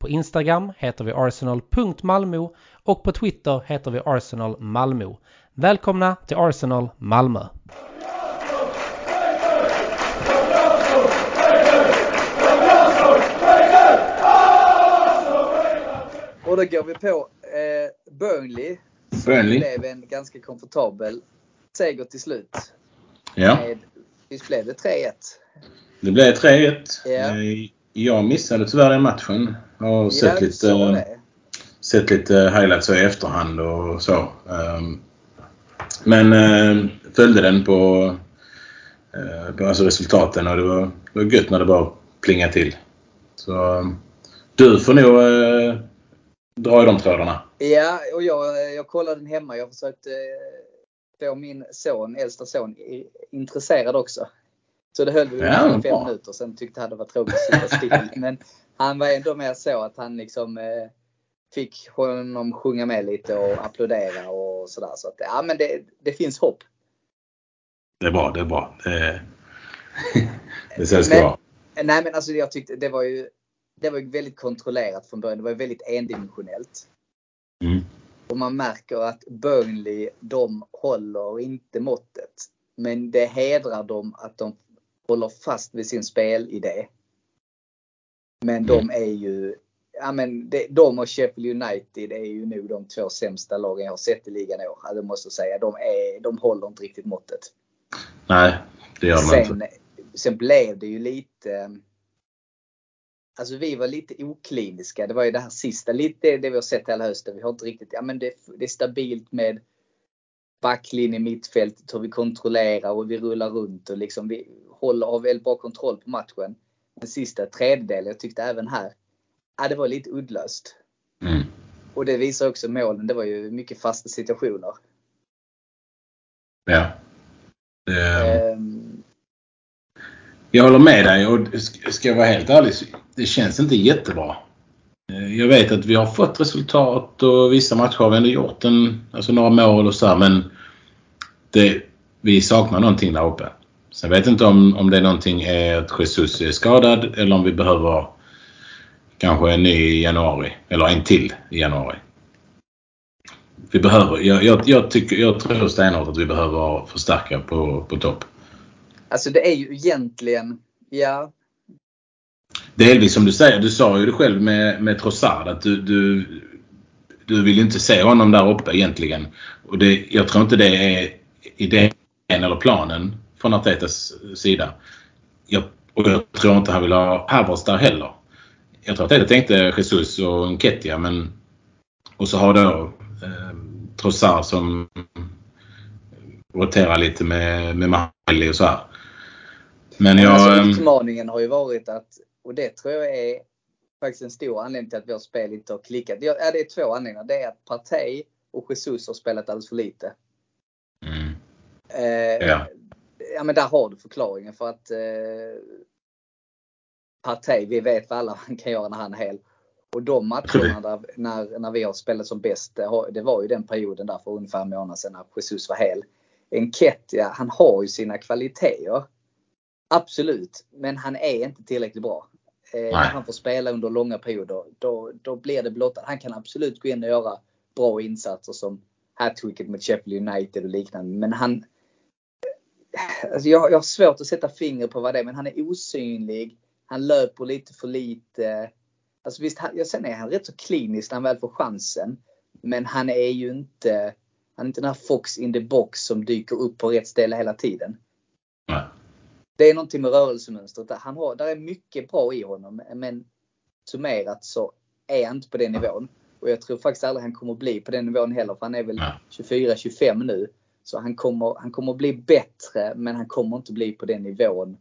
på Instagram heter vi arsenal.malmo och på Twitter heter vi Arsenal Malmö. Välkomna till Arsenal Malmö! Och då går vi på eh, Burnley. Som Burnley. blev en ganska komfortabel seger till slut. Ja. Med, visst blev det 3-1? Det blev 3-1. Ja. Jag missade tyvärr den matchen. Jag har sett, lite, sett lite highlights i efterhand och så. Ehm, Men eh, följde den på, eh, på alltså resultaten och det var, det var gött när det bara plingade till. Så eh, du får nog eh, dra i de trådarna. Ja, och jag, jag kollade den hemma. Jag försökte eh, få min son, äldsta son, intresserad också. Så det höll vi Ja, ungefär fem bra. minuter. Sen tyckte han det var tråkigt att sitta still. Men han var ändå mer så att han liksom eh, fick honom sjunga med lite och applådera och sådär. Så att, ja, men det, det finns hopp. Det är bra, det är bra. Det, Men- vara. Nej men alltså jag tyckte det var ju det var ju väldigt kontrollerat från början. Det var ju väldigt endimensionellt. Mm. Och man märker att Burnley, de håller inte måttet. Men det hedrar dem att de håller fast vid sin spelidé. Men de är ju, ja men det, de och Sheffield United är ju nog de två sämsta lagen jag har sett i ligan i år. Det måste jag säga. De, är, de håller inte riktigt måttet. Nej, det gör de inte. Sen, sen blev det ju lite... Alltså vi var lite okliniska. Det var ju det här sista, lite det vi har sett hela hösten. Vi har inte riktigt, ja men det, det är stabilt med backlinje, mittfältet, hur vi kontrollerar och vi rullar runt och liksom vi håller, har väldigt bra kontroll på matchen. Den sista tredjedelen, jag tyckte även här, ja det var lite uddlöst. Mm. Och det visar också målen, det var ju mycket fasta situationer. Ja. Det, Ehm, Jag håller med dig och sk- ska jag vara helt ärlig det känns inte jättebra. Eh, jag vet att vi har fått resultat och vissa matcher har vi ändå gjort en, alltså några mål och så här, men det, vi saknar någonting där uppe. Sen vet jag inte om, om det är någonting är att Jesus är skadad eller om vi behöver kanske en ny i januari. Eller en till i januari. Vi behöver, jag, jag, jag, tycker, jag tror stenhårt att vi behöver förstärka på, på topp. alltså det är ju egentligen, ja Delvis som du säger, du sa ju det själv med, med Trossard att du, du, du vill ju inte se honom där uppe egentligen. Och det, jag tror inte det är idén eller planen från Artetas sida. Jag, och jag tror inte han vill ha Havertz där heller. Jag tror att Arteta tänkte Jesus och Nketiah men och så har då eh, Trossard som roterar lite med, med Mahelli och så här. Men jag... alltså, ehm, utmaningen har ju varit att, och det tror jag är faktiskt en stor anledning till att vårt spel inte har klickat. Ja, det är två anledningar. Det är att Partey och Jesus har spelat alldeles för lite. mm, Eh, Ja. ja men där har du förklaringen för att eh, Partey, vi vet vad alla han kan göra när han är hel. Och de matcherna där, när, när vi har spelat som bäst, det var ju den perioden där för ungefär en månad sedan när Jesus var hel. Enketia, han har ju sina kvaliteter. Absolut, men han är inte tillräckligt bra. Eh, när han får spela under långa perioder, då, då blir det blottat. Han kan absolut gå in och göra bra insatser som hattricket mot Sheffield United och liknande. Men han... Alltså jag, jag har svårt att sätta finger på vad det är, men han är osynlig. Han löper lite för lite. Alltså visst, han, sen är han rätt så klinisk när han väl får chansen. Men han är ju inte, han är inte den här Fox in the box som dyker upp på rätt ställe hela tiden. Nej. Det är någonting med rörelsemönstret. Han har, där är mycket bra i honom. Men summerat så är han inte på den nivån. Och jag tror faktiskt aldrig han kommer bli på den nivån heller. För han är väl 24-25 nu. Så han kommer, han kommer bli bättre men han kommer inte bli på den nivån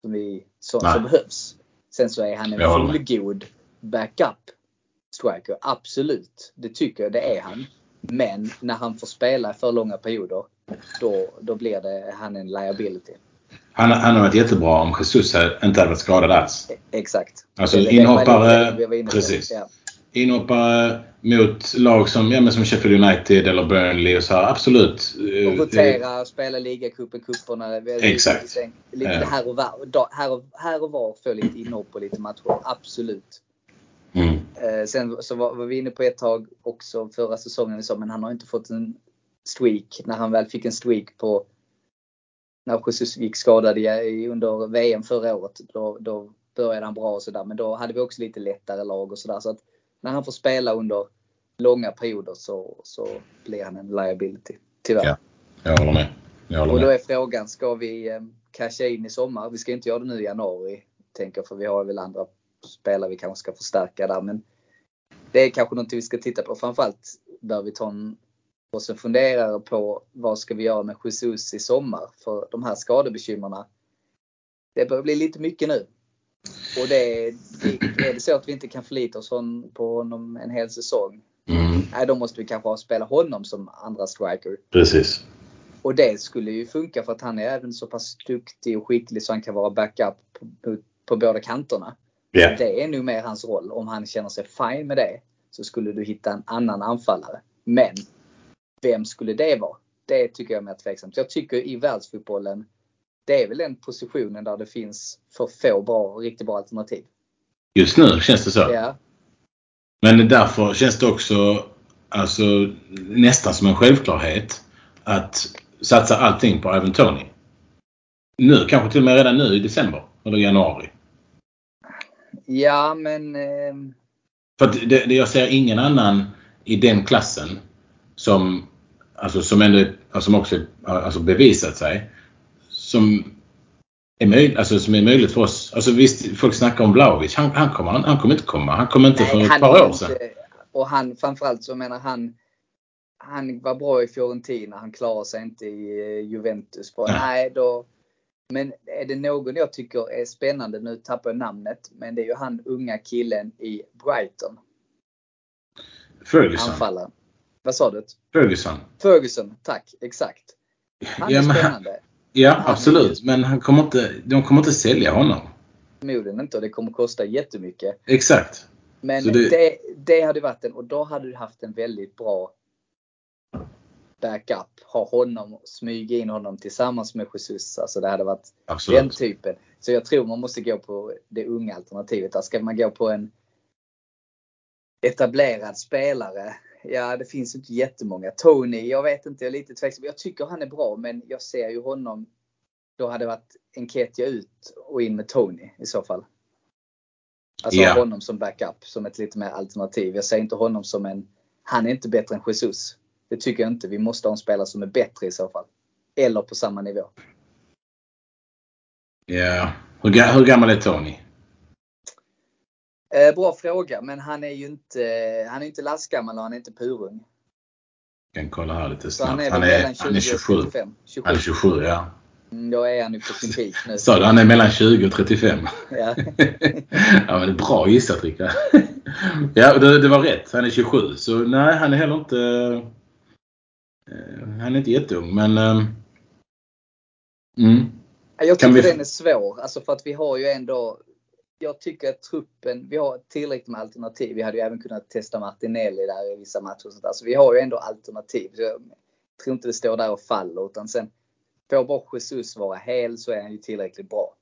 som, vi, som, som behövs. Sen så är han en fullgod backup striker. Absolut, det tycker jag det är han. Men när han får spela för långa perioder då, då blir det han en liability. Han, han har varit jättebra om Jesus inte hade varit skadad alls. Exakt. Alltså inhoppare, precis. Ja. Inhoppare mot lag som, ja, men som Sheffield United eller Burnley och så här, absolut. Och rotera, spela ligacupen, cuperna. Exakt. Lite, lite här, och var, här, och, här och var få lite inhopp och lite matcher. Absolut. Mm. Sen så var, var vi inne på ett tag också förra säsongen, så, men han har inte fått en streak. När han väl fick en streak på när Jesus gick skadad under VM förra året. Då, då började han bra och sådär. Men då hade vi också lite lättare lag och sådär. Så att när han får spela under långa perioder så, så blir han en liability. Tyvärr. Ja, jag håller med. Jag håller och då är frågan, ska vi eh, casha in i sommar? Vi ska inte göra det nu i januari, tänker för vi har väl andra spelare vi kanske ska förstärka där. Men det är kanske någonting vi ska titta på. Framförallt bör vi ta en och så funderar på vad ska vi göra med Jesus i sommar? För de här skadebekymmerna, det börjar bli lite mycket nu. Och det, är det så att vi inte kan förlita oss på honom en hel säsong, mm. nej, då måste vi kanske spela honom som andra striker. Precis. Och det skulle ju funka för att han är även så pass duktig och skicklig så han kan vara backup på, på, på båda kanterna. Yeah. Det är nog mer hans roll. Om han känner sig fine med det så skulle du hitta en annan anfallare. Men vem skulle det vara? Det tycker jag är mer tveksamt. Jag tycker i världsfotbollen, det är väl den positionen där det finns för få bra, riktigt bra alternativ. Just nu känns det så. Ja. Men därför känns det också alltså, nästan som en självklarhet att satsa allting på Ivan Tony. Nu, kanske till och med redan nu i december eller januari. Ja, men... Eh... För det, det, jag ser ingen annan i den klassen som alltså som, ändå, alltså, som också alltså bevisat sig. Som är, möj, alltså, som är möjligt för oss. Alltså visst, folk snackar om Vlahovic. Han, han, kommer, han, han kommer inte komma. Han kom inte Nej, för ett par år sedan. Inte, och han framförallt så menar han han var bra i Fiorentina. Han klarar sig inte i eh, Juventus. Bara, nej, då, men är det någon jag tycker är spännande, nu tappar jag namnet, men det är ju han unga killen i Brighton. Ferguson. Anfallaren. Vad sa du? Ferguson. Ferguson, tack. Exakt. Han ja, är spännande. Han, ja, han absolut. Är, men han kommer inte, de kommer inte sälja honom. Förmodligen inte och det kommer kosta jättemycket. Exakt. Men det... Det, det hade varit en, och då hade du haft en väldigt bra backup. Ha honom, smyga in honom tillsammans med Jesus. Alltså det hade varit Absolut. den typen. Så jag tror man måste gå på det unga alternativet. Där ska man gå på en etablerad spelare Ja, det finns inte jättemånga. Tony, jag vet inte, jag är lite tveksam. Jag tycker han är bra, men jag ser ju honom. Då hade det varit Enketia ut och in med Tony i så fall. Alltså yeah. honom som backup, som ett lite mer alternativ. Jag ser inte honom som en, han är inte bättre än Jesus. Det tycker jag inte. Vi måste ha en spelare som är bättre i så fall. Eller på samma nivå. Ja, yeah. hur, hur gammal är Tony? Eh, bra fråga, men han är ju inte, han är inte lastgammal och han är inte purung. Jag kan kolla här lite snabbt. han är, han är, han är 27. 27. Han är 27, ja. Mm, då är han ju på sin peak nu. Sa du han är mellan 20 och 35? Ja. ja men det är bra gissat Rickard. ja, det, det, var rätt. Han är 27. Så nej, han är heller inte... Uh, han är inte jätteung, men... Uh, mm. Jag tycker vi... den är svår. Alltså för att vi har ju ändå jag tycker att truppen, vi har tillräckligt med alternativ. Vi hade ju även kunnat testa Martinelli där i vissa matcher. Och sånt där. Så vi har ju ändå alternativ. Så tror inte det står där och faller. Utan sen får bara Jesus vara hel så är han ju tillräckligt bra.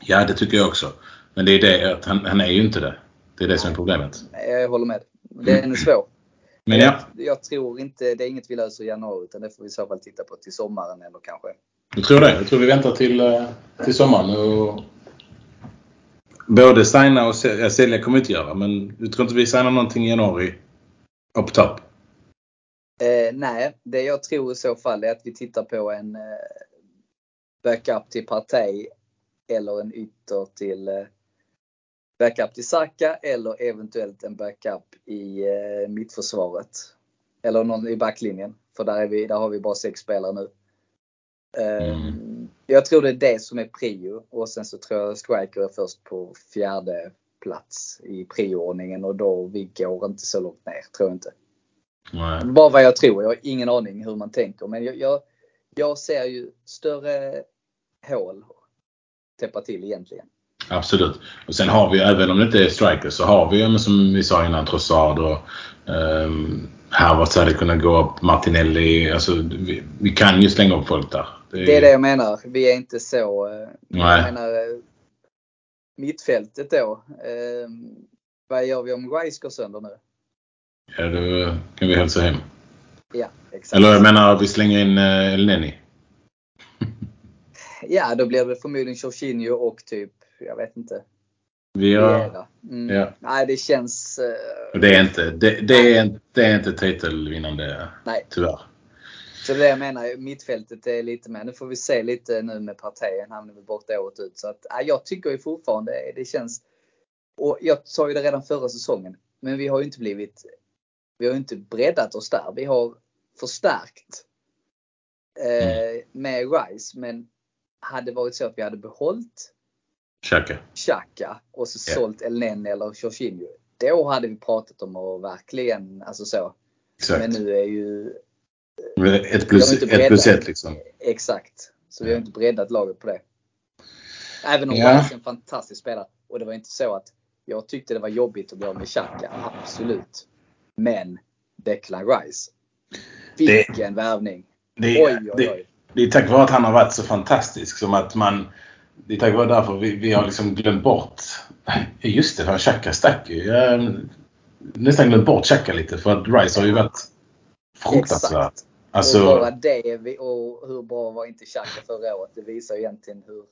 Ja, det tycker jag också. Men det är det att han, han är ju inte det. Det är det som är problemet. Jag håller med. Den är svår. Men ja, Jag, jag tror inte, det är inget vi löser i januari utan det får vi i så fall titta på till sommaren eller kanske. jag tror det. Jag tror vi väntar till, eh, till sommaren. Och både signa och sälja, ja, sälja kommer vi inte göra. Men du tror inte vi signar någonting i januari? Up top? Eh, nej, det jag tror i så fall är att vi tittar på en eh, backup till Partey eller en ytter till eh, backup till Saka eller eventuellt en backup i eh, mittförsvaret. Eller någon i backlinjen. För där, är vi, där har vi bara sex spelare nu. Mm. Jag tror det är det som är prio och sen så tror jag striker är först på fjärde plats i prioordningen och då vi går inte så långt ner, tror jag inte. Nej. Bara vad jag tror. Jag har ingen aning hur man tänker. Men jag, jag, jag ser ju större hål täppa till egentligen. Absolut. Och sen har vi, även om det inte är strikers, så har vi ju som vi sa innan Trossard och um, Havertz hade kunnat gå upp. Martinelli. Alltså, vi, vi kan ju slänga upp folk där. Det är det jag menar. Vi är inte så... eh, Nej. Jag menar eh, mittfältet då. Eh, vad gör vi om Rice går sönder nu? Ja, då kan vi hälsa hem. Ja, exakt. Eller jag menar, vi slänger in uh, Elneny. Ja, då blir det förmodligen Jorginho och typ, jag vet inte, Vi har. Mm. ja. Nej, det känns... eh, det är inte, det, det är, det är inte titelvinnande, Nej. tyvärr. Så det jag menar, mittfältet är lite med. Nu får vi se lite nu med Partey. Han är väl borta året ut. Så att, ja, jag tycker ju fortfarande det känns... Och jag sa ju det redan förra säsongen. Men vi har ju inte blivit... Vi har ju inte breddat oss där. Vi har förstärkt eh, med Rice. Men hade det varit så att vi hade behållit Xhaka. Xhaka och så Ja. sålt El Nene eller Jorginho. Då hade vi pratat om att verkligen, alltså så. Exakt. Men nu är ju Ett plus, ett plus ett liksom. Exakt. Så vi har inte breddat laget på det. Även om Ja. Är en fantastisk spelare. Och det var inte så att jag tyckte det var jobbigt att bli av med Xhaka. Absolut. Men Declan Rice. Vilken värvning. Det, Oj, oj, det, oj. det är tack vare att han har varit så fantastisk som att man... Det är tack vare därför vi, vi har liksom glömt bort... Just det, Xhaka stack ju. Jag nästan glömt bort Xhaka lite för att Rice har ju varit fruktansvärd. Exakt. Alltså, och bara det och hur bra var inte Xhaka förra året. Det visar egentligen hur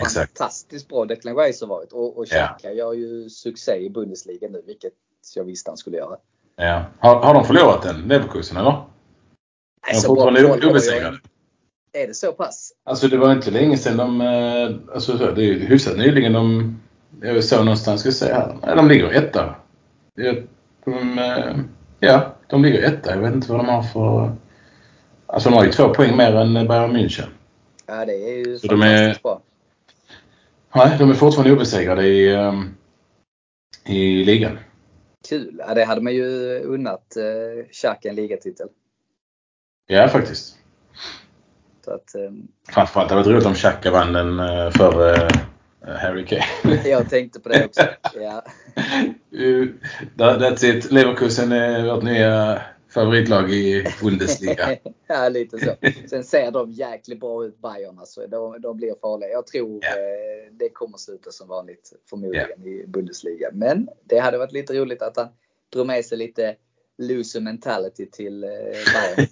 exakt. fantastiskt bra Declan Rice har varit. Och, och Ja. Xhaka gör ju succé i Bundesliga nu, vilket jag visste han skulle göra. Ja. Har, har de förlorat den, Leverkusen, eller? Nej, De är bra fortfarande obesegrade. Är det så pass? Alltså det var inte länge sedan de... eh, Alltså så, det är ju hyfsat nyligen de... Jag såg någonstans, ska jag säga här. Nej, de ligger etta. De, eh, ja, de ligger etta. Jag vet inte vad de har för... Alltså de har ju två poäng mer än Bayern München. Ja, det är ju Så de är- bra. Nej, de är fortfarande obesegrade i, eh, i ligan. Kul. Ja, det hade man ju unnat eh, Xhaka en ligatitel. Ja, faktiskt. Så att, eh, Framförallt hade det varit roligt om Xhaka vann den eh, för eh, Harry Kane. jag tänkte på det också. Ja. That- That's it. Leverkusen är vårt nya favoritlag i Bundesliga. ja, lite så. Sen ser de jäkligt bra ut, Bayern. Alltså. De, de blir farliga. Jag tror eh, det kommer sluta som vanligt, förmodligen, i Bundesliga. Men det hade varit lite roligt att han drog med sig lite loser mentality till eh, Bayern.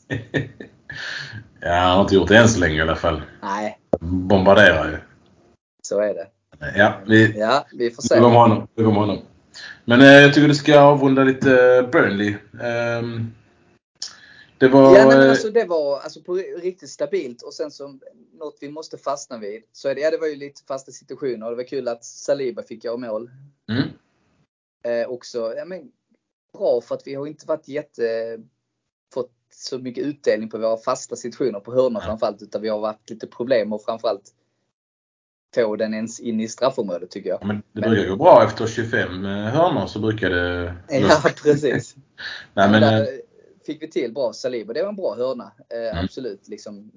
ja, han har inte gjort det än så länge i alla fall. Nej, Bombarderar ju. så är det. Ja, vi, Ja, vi får se. med honom. Med honom. Men eh, jag tycker du ska avrunda lite Burnley. Ehm, det var... Ja, men eh, alltså det var alltså på riktigt stabilt och sen så något vi måste fastna vid. Så det, ja, det var ju lite fasta situationer och det var kul att Saliba fick göra mål. mm, Eh, också, ja, men, bra för att vi har inte varit jätte fått så mycket utdelning på våra fasta situationer på hörnor framförallt utan vi har varit lite problem och framförallt få den ens in i straffområdet tycker jag. men det brukar gå bra efter 25 eh, hörnor så brukar det... Ja precis. Nej, men, där eh, fick vi till bra Saliba. Det var en bra hörna. Eh, Mm. Absolut. Liksom,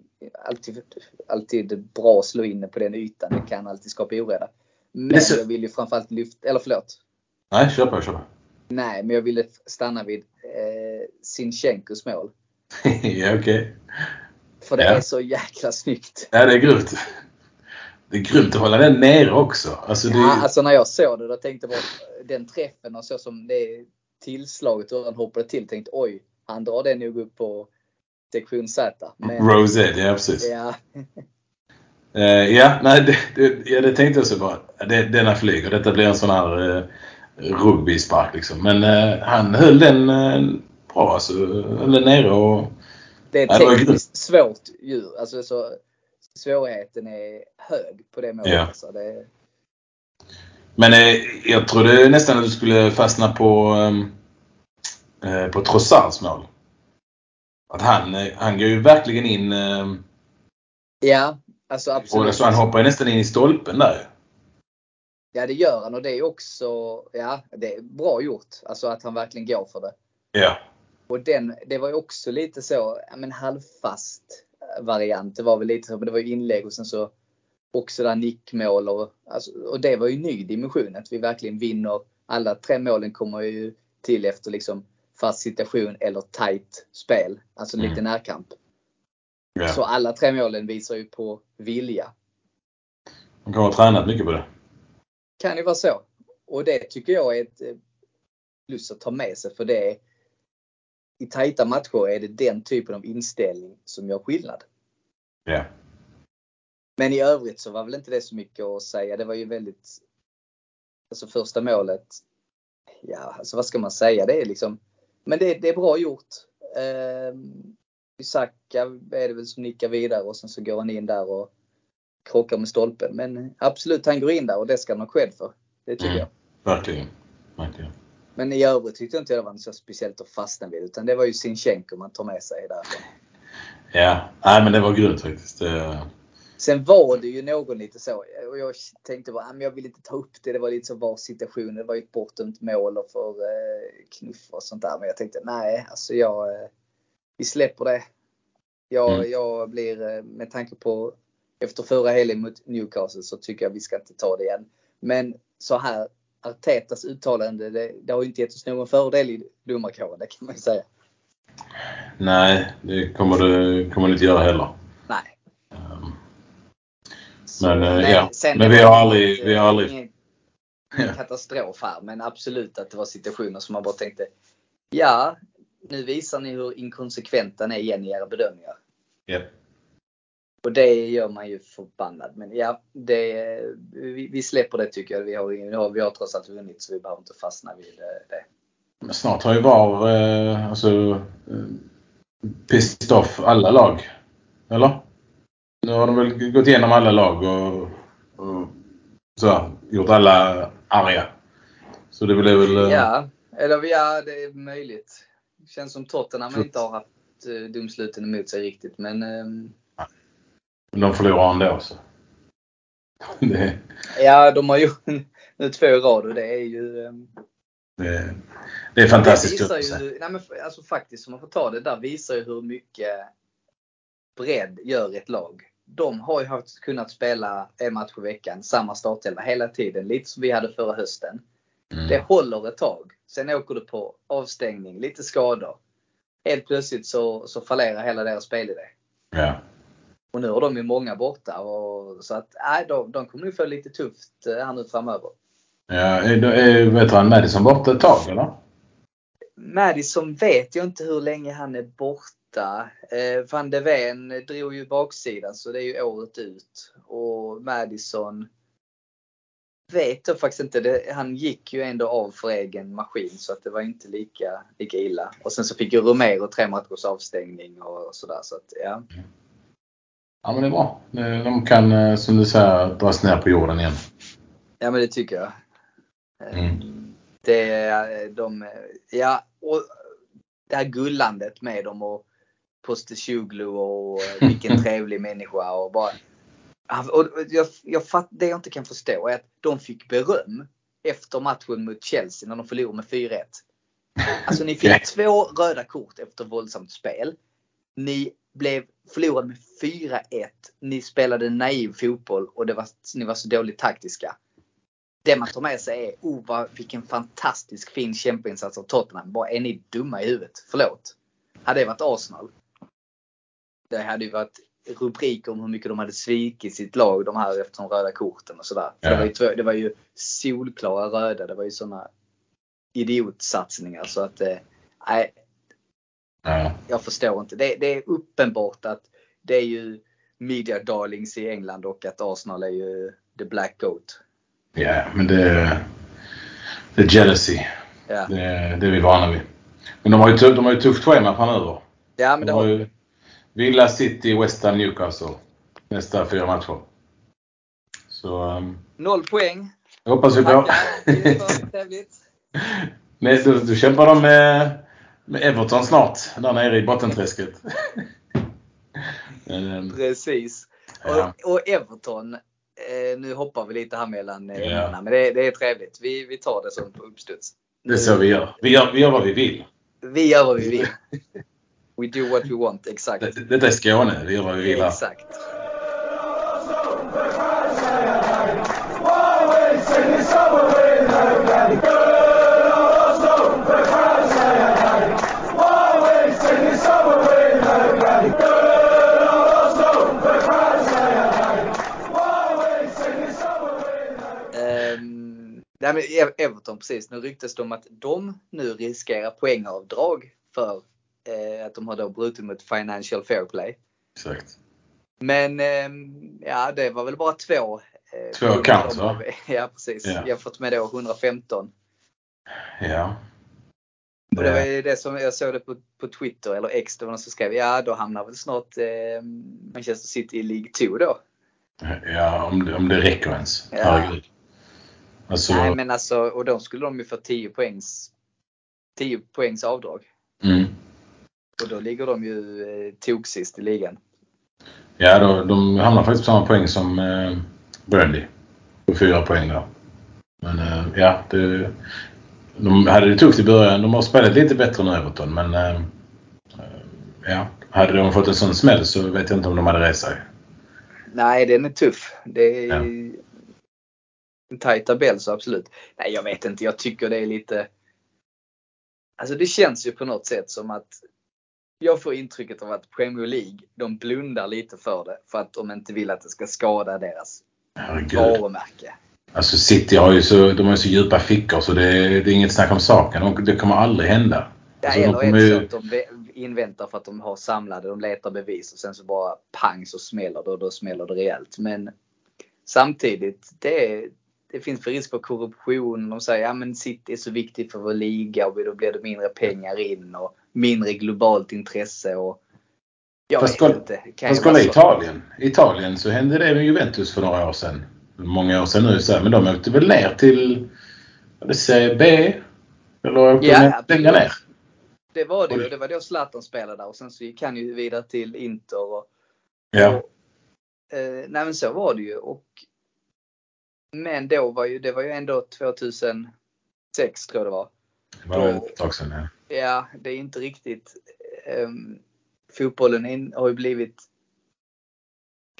alltid, alltid bra att slå in på den ytan. Det kan alltid skapa oreda. Men så- jag vill ju framförallt lyfta, eller förlåt. nej, kör på, kör på. Nej, men jag ville stanna vid eh, Sinchenkos mål. ja, okej. För det Ja. är så jäkla snyggt. Ja, det är grymt. Det är grymt att hålla den nere också. Alltså, det, Ja, alltså när jag såg det då tänkte jag bara den träffen och så som det tillslaget och han hoppade till tänkte oj, han drar den nog upp på sektion Z. Men, Rosette, ja precis. ja, Eh, ja, nej, det, det, ja, det tänkte jag så bara. Det, denna flyger. Detta blir en sån här uh, rugbyspark liksom. Men eh, han höll den eh, bra alltså. Höll den nere och... det är Ja, det var tekniskt svårt djur. Alltså så, svårigheten är hög på det målet. Ja. Alltså, det, Men eh, jag trodde nästan att du skulle fastna på, eh, på Trossards mål. Att han, eh, han går ju verkligen in eh, ja, alltså och absolut. så han hoppar ju nästan in i stolpen där. Ja, det gör han och det är också ja, det är bra gjort. Alltså att han verkligen går för det. Ja. Och den, det var ju också lite så, men halvfast variant. Det var väl lite så, men det var ju inlägg och sen så också där nickmål och, alltså, och det var ju ny dimension. Att vi verkligen vinner. Alla tre målen kommer ju till efter liksom fast situation eller tight spel. Alltså Mm. lite närkamp. ja. Så alla tre målen visar ju på vilja. Han kan ha tränat mycket på det. Kan ju vara så. Och det tycker jag är ett eh, plus att ta med sig för det är, i tajta matcher är det den typen av inställning som gör skillnad. Ja. Men i övrigt så var väl inte det så mycket att säga. Det var ju väldigt, alltså första målet, ja alltså vad ska man säga? Det är liksom, men det, det är bra gjort. Eh, Isaka är det väl som nickar vidare och sen så går han in där och krockar med stolpen. Men absolut, han går in där och det ska han ha cred för. Det tycker Mm. jag. Verkligen. Verkligen. Men i övrigt tyckte jag inte det var något så speciellt att fastna vid. Utan det var ju Sinchenko man tar med sig där. Ja. Nej men det var grymt faktiskt. Det, Sen var det ju någon lite så. Och jag tänkte bara, "Ah, men jag vill inte ta upp det. Det var lite så var situationen. Det var ju ett bortdömt mål och för eh, knuff och sånt där. Men jag tänkte, nej, alltså jag, eh, vi släpper det. Jag, Mm. jag blir, eh, med tanke på efter förra helgen mot Newcastle så tycker jag vi ska inte ta det igen. Men så här, Artetas uttalande, det, det har ju inte gett oss någon fördel i domarkåren, det kan man ju säga. nej, det kommer det kommer det inte göra heller. Nej. Um, Men, nej, ja. Men vi har aldrig- vi har aldrig- Ingen, ingen katastrof här, men absolut att det var situationer som man bara tänkte, ja, nu visar ni hur inkonsekventa ni är igen i era bedömningar. ja. Och det gör man ju förbannad. Men ja, det, vi, vi släpper det tycker jag. Vi har, vi har, trots allt vunnit så vi behöver inte fastna vid eh, det. Men snart har ju VAR eh, alltså, eh, pissed off alla lag. Eller? Nu har de väl gått igenom alla lag och, och så, gjort alla arga. Så det blir väl... eh, Ja, eller ja, det är möjligt. Känns som Tottenham inte har haft eh, domsluten emot sig riktigt. Men ehm, De förlorar ändå så. Det, ja, de har ju nu två i rad och det är ju ehm, det, det är fantastiskt Det visar ju, nej men alltså faktiskt om man får ta det där visar ju hur mycket bredd gör ett lag. De har ju haft, kunnat spela en match i veckan, samma startelva hela tiden. Lite som vi hade förra hösten. Det Mm. håller ett tag. Sen åker du på avstängning, lite skador. Helt plötsligt så, så fallerar hela deras spelidé. Ja. Och nu har de ju många borta. Och, så att nej, de, de kommer ju få lite tufft eh, här nu framöver. Ja, är, är, vet du han Madison borta ett tag eller? Madison vet jag inte hur länge han är borta. Eh, Van de Ven drog ju baksidan så det är ju året ut. Och Madison vet jag faktiskt inte. Det, han gick ju ändå av för egen maskin så att det var inte lika, lika illa. Och sen så fick ju Romero tre matchers avstängning och sådär. Så att, ja. Ja men det är bra. Eh, De kan eh, som du säger dras ner på jorden igen. ja men det tycker jag. Eh, Mm. Det är de, ja och det här gullandet med dem och Postesjoglu och vilken trevlig människa och bara. Och jag, jag fatt, det jag inte kan förstå är att de fick beröm efter matchen mot Chelsea när de förlorade med 4-1. Alltså ni fick två röda kort efter våldsamt spel. Ni blev förlorade med 4-1. Ni spelade naiv fotboll och det var, ni var så dåligt taktiska. det man tar med sig är, oh vad, vilken fantastisk fin kämpainsats av Tottenham. Bara är ni dumma i huvudet? Förlåt. Hade det varit Arsenal. Det hade ju varit rubriker om hur mycket de hade svikit sitt lag de här efter de röda korten och sådär. Ja. Det, var ju, två- det var ju solklara röda. Det var ju sådana idiotsatsningar så att eh, nej, jag förstår inte. Det, det är uppenbart att det är ju media darlings i England och att Arsenal är ju the black goat. ja, men det, det är jealousy. Ja, Det, det är vi vana vid. Men de har ju, tuff, de har ju tufft schema framöver. ja men De har ju vi. Villa City, West Ham, Newcastle. Nästa fyra matcher. Så um, Noll poäng. det hoppas vi på. Tackar. Det är för då, då kämpar de med, med Everton snart. Där nere i bottenträsket. Um, Precis. Ja. Och, och Everton. Eh, nu hoppar vi lite här mellan Ja. men det, det är trevligt. Vi, vi tar det som på uppstuds. det är så vi gör. Vi gör, vi gör vad vi vill. Vi gör vad vi vill. We do what we want, exakt. Det- Detta är Skåne. Vi gör vad vi vill här. Exakt. Nej, men Ev- Everton precis. Nu ryktas det om att de nu riskerar poängavdrag för eh, att de har då brutit mot Financial Fair Play. Exakt. Men ehm, ja, det var väl bara två. eh, Två de va? Ja, precis. Ja. Jämfört med då 115. Ja. Och det var ju det som jag såg det på, på Twitter eller X, det var någon som skrev ja då hamnar väl snart eh, Manchester City i League 2 då. Ja, om det, om det räcker ens. Ja. Herregud. Alltså, Nej men alltså, och då skulle de ju få 10 poängs 10 poängs avdrag. mm. Och då ligger de ju eh, toksist i ligan. Ja, då, de hamnar faktiskt på samma poäng som eh, Burnley. På fyra poäng där. Men eh, ja, det, de hade det tufft i början. De har spelat lite bättre nu Everton, men eh, eh, ja, hade de fått en sån smäll så vet jag inte om de hade rest sig. Nej, den är tuff. Det är Ja. En tajt tabell så absolut. Nej, jag vet inte. Jag tycker det är lite... Alltså det känns ju på något sätt som att jag får intrycket av att Premier League, de blundar lite för det för att de inte vill att det ska skada deras Herregud. varumärke. Alltså City har ju så, de har ju så djupa fickor så det, det är inget snack om saken. Och det kommer aldrig hända. Ja, Alltså, de eller är det ju- att de inväntar för att de har samlade, de letar bevis och sen så bara pang så smäller det och då smäller det rejält. Men samtidigt, det, det finns för risk för korruption. De säger ja men City är så viktigt för vår liga och då blir det mindre pengar in och mindre globalt intresse. Och jag Fast vet inte. Kan Fast kolla. Italien. Italien så hände det med Juventus för några år sedan. Många år sedan nu så här, men de åkte väl ner till vad det säger, B? Eller åkte Ja, längre ner? Det var det ju. Det var då Zlatan spelade där och sen så gick han ju vidare till Inter. Och, Ja. Och, eh, nej men så var det ju. Och, men då var ju, det var ju ändå 2006 tror jag det var. Det var ett tag sedan. Ja. Ja, det är inte riktigt. Um, fotbollen in, har ju blivit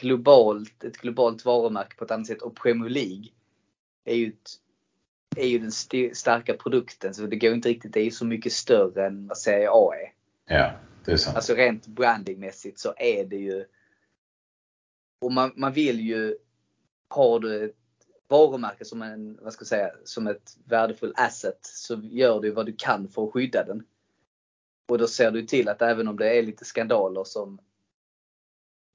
globalt, ett globalt varumärke på ett annat sätt. Och Premier League är ju, ett, är ju den st- starka produkten. Så det går inte riktigt, det är ju så mycket större än vad Serie A är. ja, det är sant. Alltså rent brandingmässigt så är det ju. Och man, man vill ju ha du ett varumärke som en, vad ska jag säga, som ett värdefull asset så gör du vad du kan för att skydda den. Och då ser du till att även om det är lite skandaler som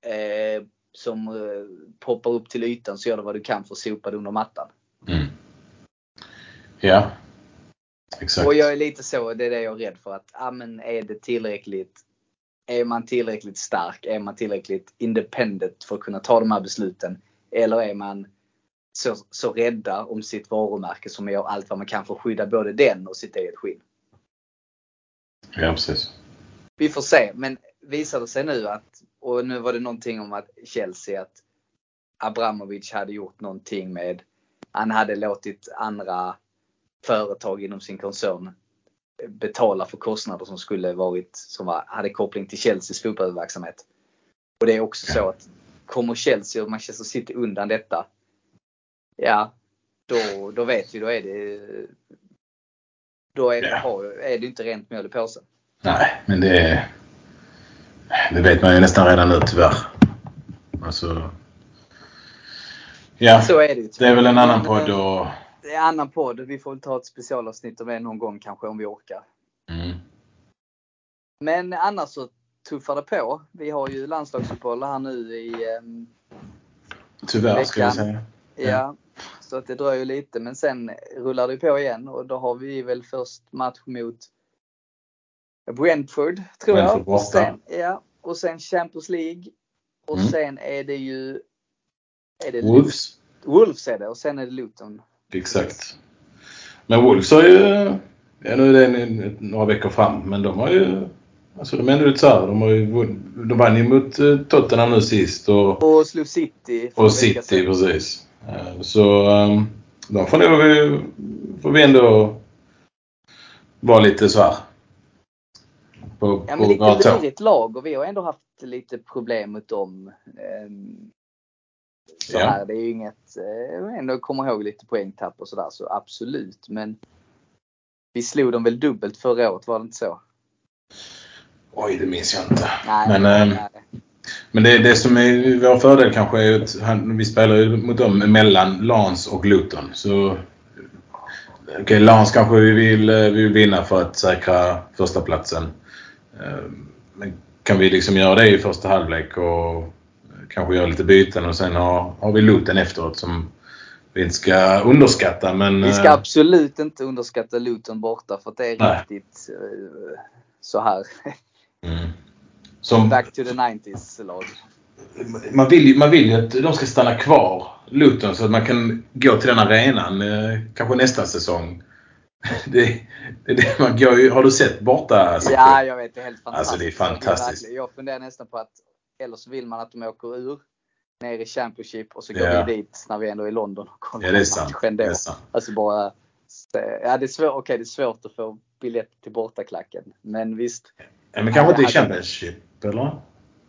eh, som eh, poppar upp till ytan så gör du vad du kan för att sopa det under mattan. Mm. Ja. Exakt. Och jag är lite så, det är det jag är rädd för att, ja men är det tillräckligt är man tillräckligt stark? Är man tillräckligt independent för att kunna ta de här besluten? Eller är man så, så rädda om sitt varumärke som gör allt vad man kan för att skydda både den och sitt eget skinn? Ja, precis. Vi får se. Men visar det sig nu att, och nu var det någonting om att Chelsea, att Abramovic hade gjort någonting med, han hade låtit andra företag inom sin koncern betala för kostnader som skulle varit, som var, hade koppling till Chelseas fotbollsverksamhet. Och det är också så att kommer Chelsea och Manchester City undan detta, ja, då, då vet vi, då är det då är, Ja. har- är det inte rent mjöl i påsen. Nej, men det, det vet man ju nästan redan nu tyvärr. Alltså, ja, Så är det ju. det är väl en annan podd eh, och... Det är en annan podd. Vi får väl ta ett specialavsnitt om det någon gång kanske om vi orkar. Mm. Men annars så tuffar det på. Vi har ju landslagsuppehåll här nu i ehm, Tyvärr ska jag Veckan. säga. Ja, så att det dröjer lite. Men sen rullar det på igen och då har vi väl först match mot Brentford, tror Brentford jag. Och sen, ja, och sen Champions League. Och Mm. sen är det ju är det Wolves. Wolves är det och sen är det Luton. Exakt. Men Wolves har ju... Ja, nu är det några veckor fram, men de har ju... Alltså de är ändå lite så här, De har ju De vann ju mot eh, Tottenham nu sist och, Och slog City. och City sedan. precis. Eh, Så um, de får nog... eh, Får vi ändå vara lite så här. På, Ja, men tå. lurigt lag och vi har ändå haft lite problem mot dem. Ehm, Så Ja. här, det är ju inget, eh, ändå kommer ihåg lite poängtapp och sådär så absolut. Men vi slog dem väl dubbelt förra året, var det inte så? Oj, det minns jag inte. Nej. Men, ehm, nej. Men det, det som är vår fördel kanske är att han, vi spelar ju mot dem mellan Lans och Luton. Så Okej, Lans kanske vi vill, eh, vi vill vinna för att säkra första platsen. Eh, Men kan vi liksom göra det i första halvlek och kanske göra lite byten och sen har, har vi Luton efteråt som vi inte ska underskatta. Men, Vi ska eh, absolut inte underskatta Luton borta för att det är Nej. riktigt så här. mm. Som, Back to the 90s lag. man, vill, man vill ju att de ska stanna kvar, Luton, så att man kan gå till den arenan eh, kanske nästa säsong. Det, det, det man går ju, har du sett borta Ja, jag vet. Det är helt fantastiskt. Alltså, det är fantastiskt. Jag funderar nästan på att eller så vill man att de åker ur ner i Championship och så går Ja. vi dit när vi ändå är i London och kollar Ja, det är sant. Det är sant. Alltså bara, ja det är svårt, okej det är svårt att få biljett till bortaklacken. Men visst, Ja, men kanske inte i Ja, eller?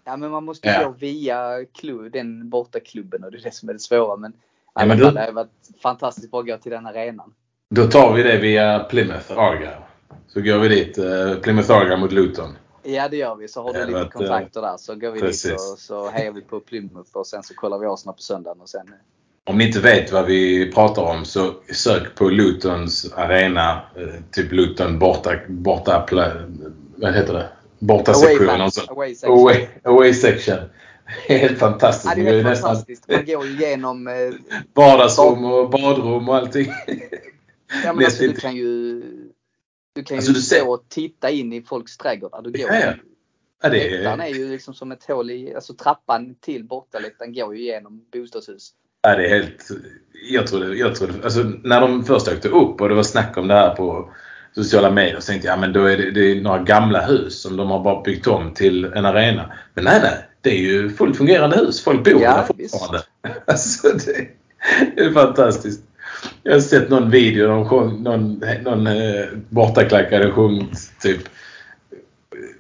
ja men man måste Ja. gå via klubb, den bortaklubben och det är det som är det svåra. Men Ja, men du- det har varit fantastiskt bara att gå till den arenan. Då tar vi det via Plymouth Argyle. Så går vi dit. Eh, Plymouth Argyle mot Luton. Ja det gör vi. Så har du lite eh, kontakter där så går vi dit precis. och så hejar vi på Plymouth och sen så kollar vi Arsenal på söndagen och sen Om ni inte vet vad vi pratar om så sök på Lutons arena. Eh, typ Luton borta, borta vad heter det? Borta Away sektion. fans, alltså. away section. Away, away section. Helt fantastiskt. Ja, det är ju helt nästan fantastiskt. Man går ju igenom eh, vardagsrum och badrum och allting. Ja, men alltså, du kan ju, du kan ju Alltså, du ser- stå och titta in i folks trädgårdar. Du går, Ja, ja. Ja, det Läktaren är är, ju liksom som ett hål i, alltså trappan till bortaläktaren går ju igenom bostadshus. ja, det är helt... Jag trodde, jag trodde, alltså när de först åkte upp och det var snack om det här på sociala medier så tänkte jag, ja men då är det, det är några gamla hus som de har bara byggt om till en arena. Men nej, nej. Det är ju fullt fungerande hus. Folk bor Ja, där fortfarande. Alltså det, det är fantastiskt. Jag har sett någon video, de sjöng, någon, någon eh, bortaklack hade sjungit typ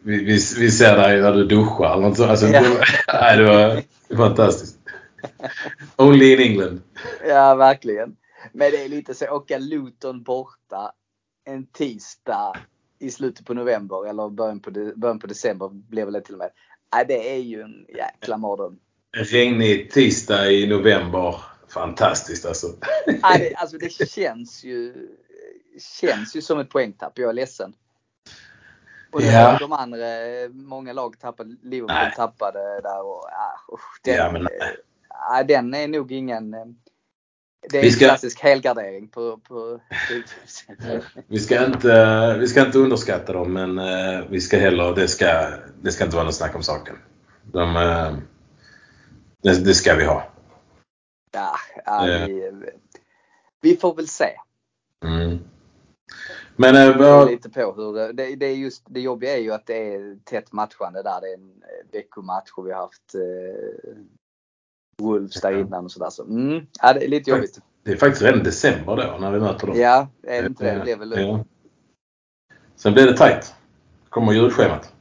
vi, vi, vi ser dig när du duschar eller något sånt. Alltså, Ja. nej, det var fantastiskt. Only in England. Ja, verkligen. Men det är lite så, åka Luton borta en tisdag i slutet på november eller början på, de, början på december blev det till och med. Nej, det är ju en jäkla mardröm. Regnig tisdag i november. Fantastiskt alltså. Nej, det, alltså det känns ju, känns ju som ett poängtapp. Jag är ledsen. Och det Ja. de andra, många lag tappade, Liverpool Nej. tappade där och ah, den, Ja, men nej. den är nog ingen, eh, det är Vi en ska- klassisk helgardering på, på. Vi ska inte, vi ska inte underskatta dem men eh, vi ska heller, det ska, det ska inte vara något snack om saken. De, eh, det, det ska vi ha. Ja, ja, vi, vi får väl se. Mm. Men eh, vad, lite på hur det, det, det är just det jobbiga är ju att det är tätt matchande där. Det är en eh, veckomatch och vi har haft eh, Wolves där innan och sådär. Så, mm, ja, det är lite jobbigt. det är faktiskt redan december då när vi möter dem. Ja, är det inte det? Det blev väl Ja. Sen blir det tajt. Kommer julschemat.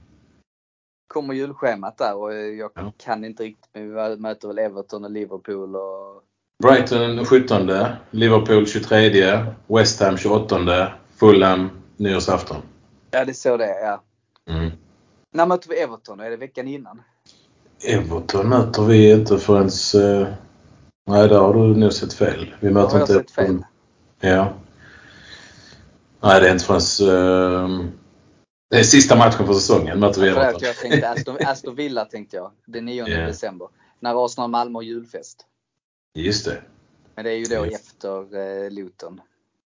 kommer julschemat där och jag Ja. kan inte riktigt men vi möter väl Everton och Liverpool och Brighton 17. Liverpool 23. West Ham 28. Fulham nyårsafton. Ja, det är så det är. Ja. Mm. När möter vi Everton? Är det veckan innan? Everton möter vi inte förrän... Uh, nej, där har du nog sett fel. Vi möter inte sett fel? Everton. Ja. Nej, det är inte förrän... Uh, det är sista matchen för säsongen möter vi Everton. jag tänkte Aston, Aston Villa tänkte jag. Den 9 Ja. december. När Arsenal-Malmö har julfest. Just det. Men det är ju då Yes. efter eh, Luton.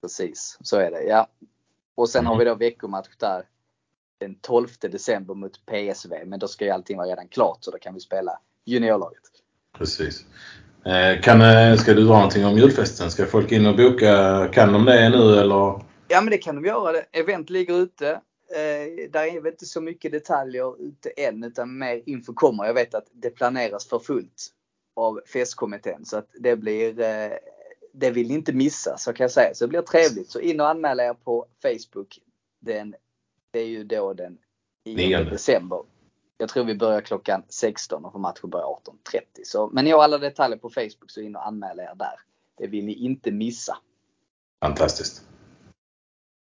Precis, så är det. Ja. Och sen har vi då veckomatch där den 12 december mot PSV. Men då ska ju allting vara redan klart så då kan vi spela juniorlaget. Precis. Eh, Kan, eh, ska du dra någonting om julfesten? Ska folk in och boka? Kan de det nu eller? Ja men det kan de göra. Event ligger ute. Eh, där är väl inte så mycket detaljer ute än utan mer info kommer. Jag vet att det planeras för fullt av festkommittén så att det blir eh, det vill ni inte missa så kan jag säga. Så det blir trevligt. Så in och anmäl er på Facebook. Den, det är ju då den 9 Nionde. december. Jag tror vi börjar klockan 16 och för matchen börjar 18.30. Så, men ni har alla detaljer på Facebook så in och anmäl er där. Det vill ni inte missa. Fantastiskt.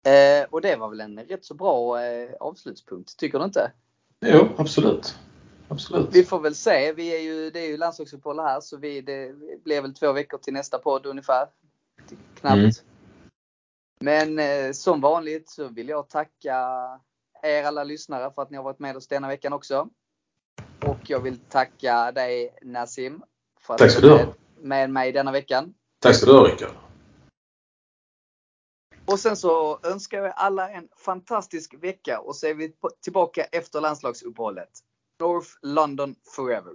Eh, och det var väl en rätt så bra eh, avslutspunkt, tycker du inte? Jo, absolut. Absolut. Vi får väl se. Vi är ju, det är ju landslagsuppehåll här så vi, det blir väl två veckor till nästa podd ungefär. Knappt. Mm. Men eh, som vanligt så vill jag tacka er alla lyssnare för att ni har varit med oss denna veckan också. Och jag vill tacka dig Nassim för att Tack ska du ha. med, mig denna veckan. Tack ska du ha Rickard. Och sen så önskar jag alla en fantastisk vecka och så är vi tillbaka efter landslagsuppehållet. North London forever.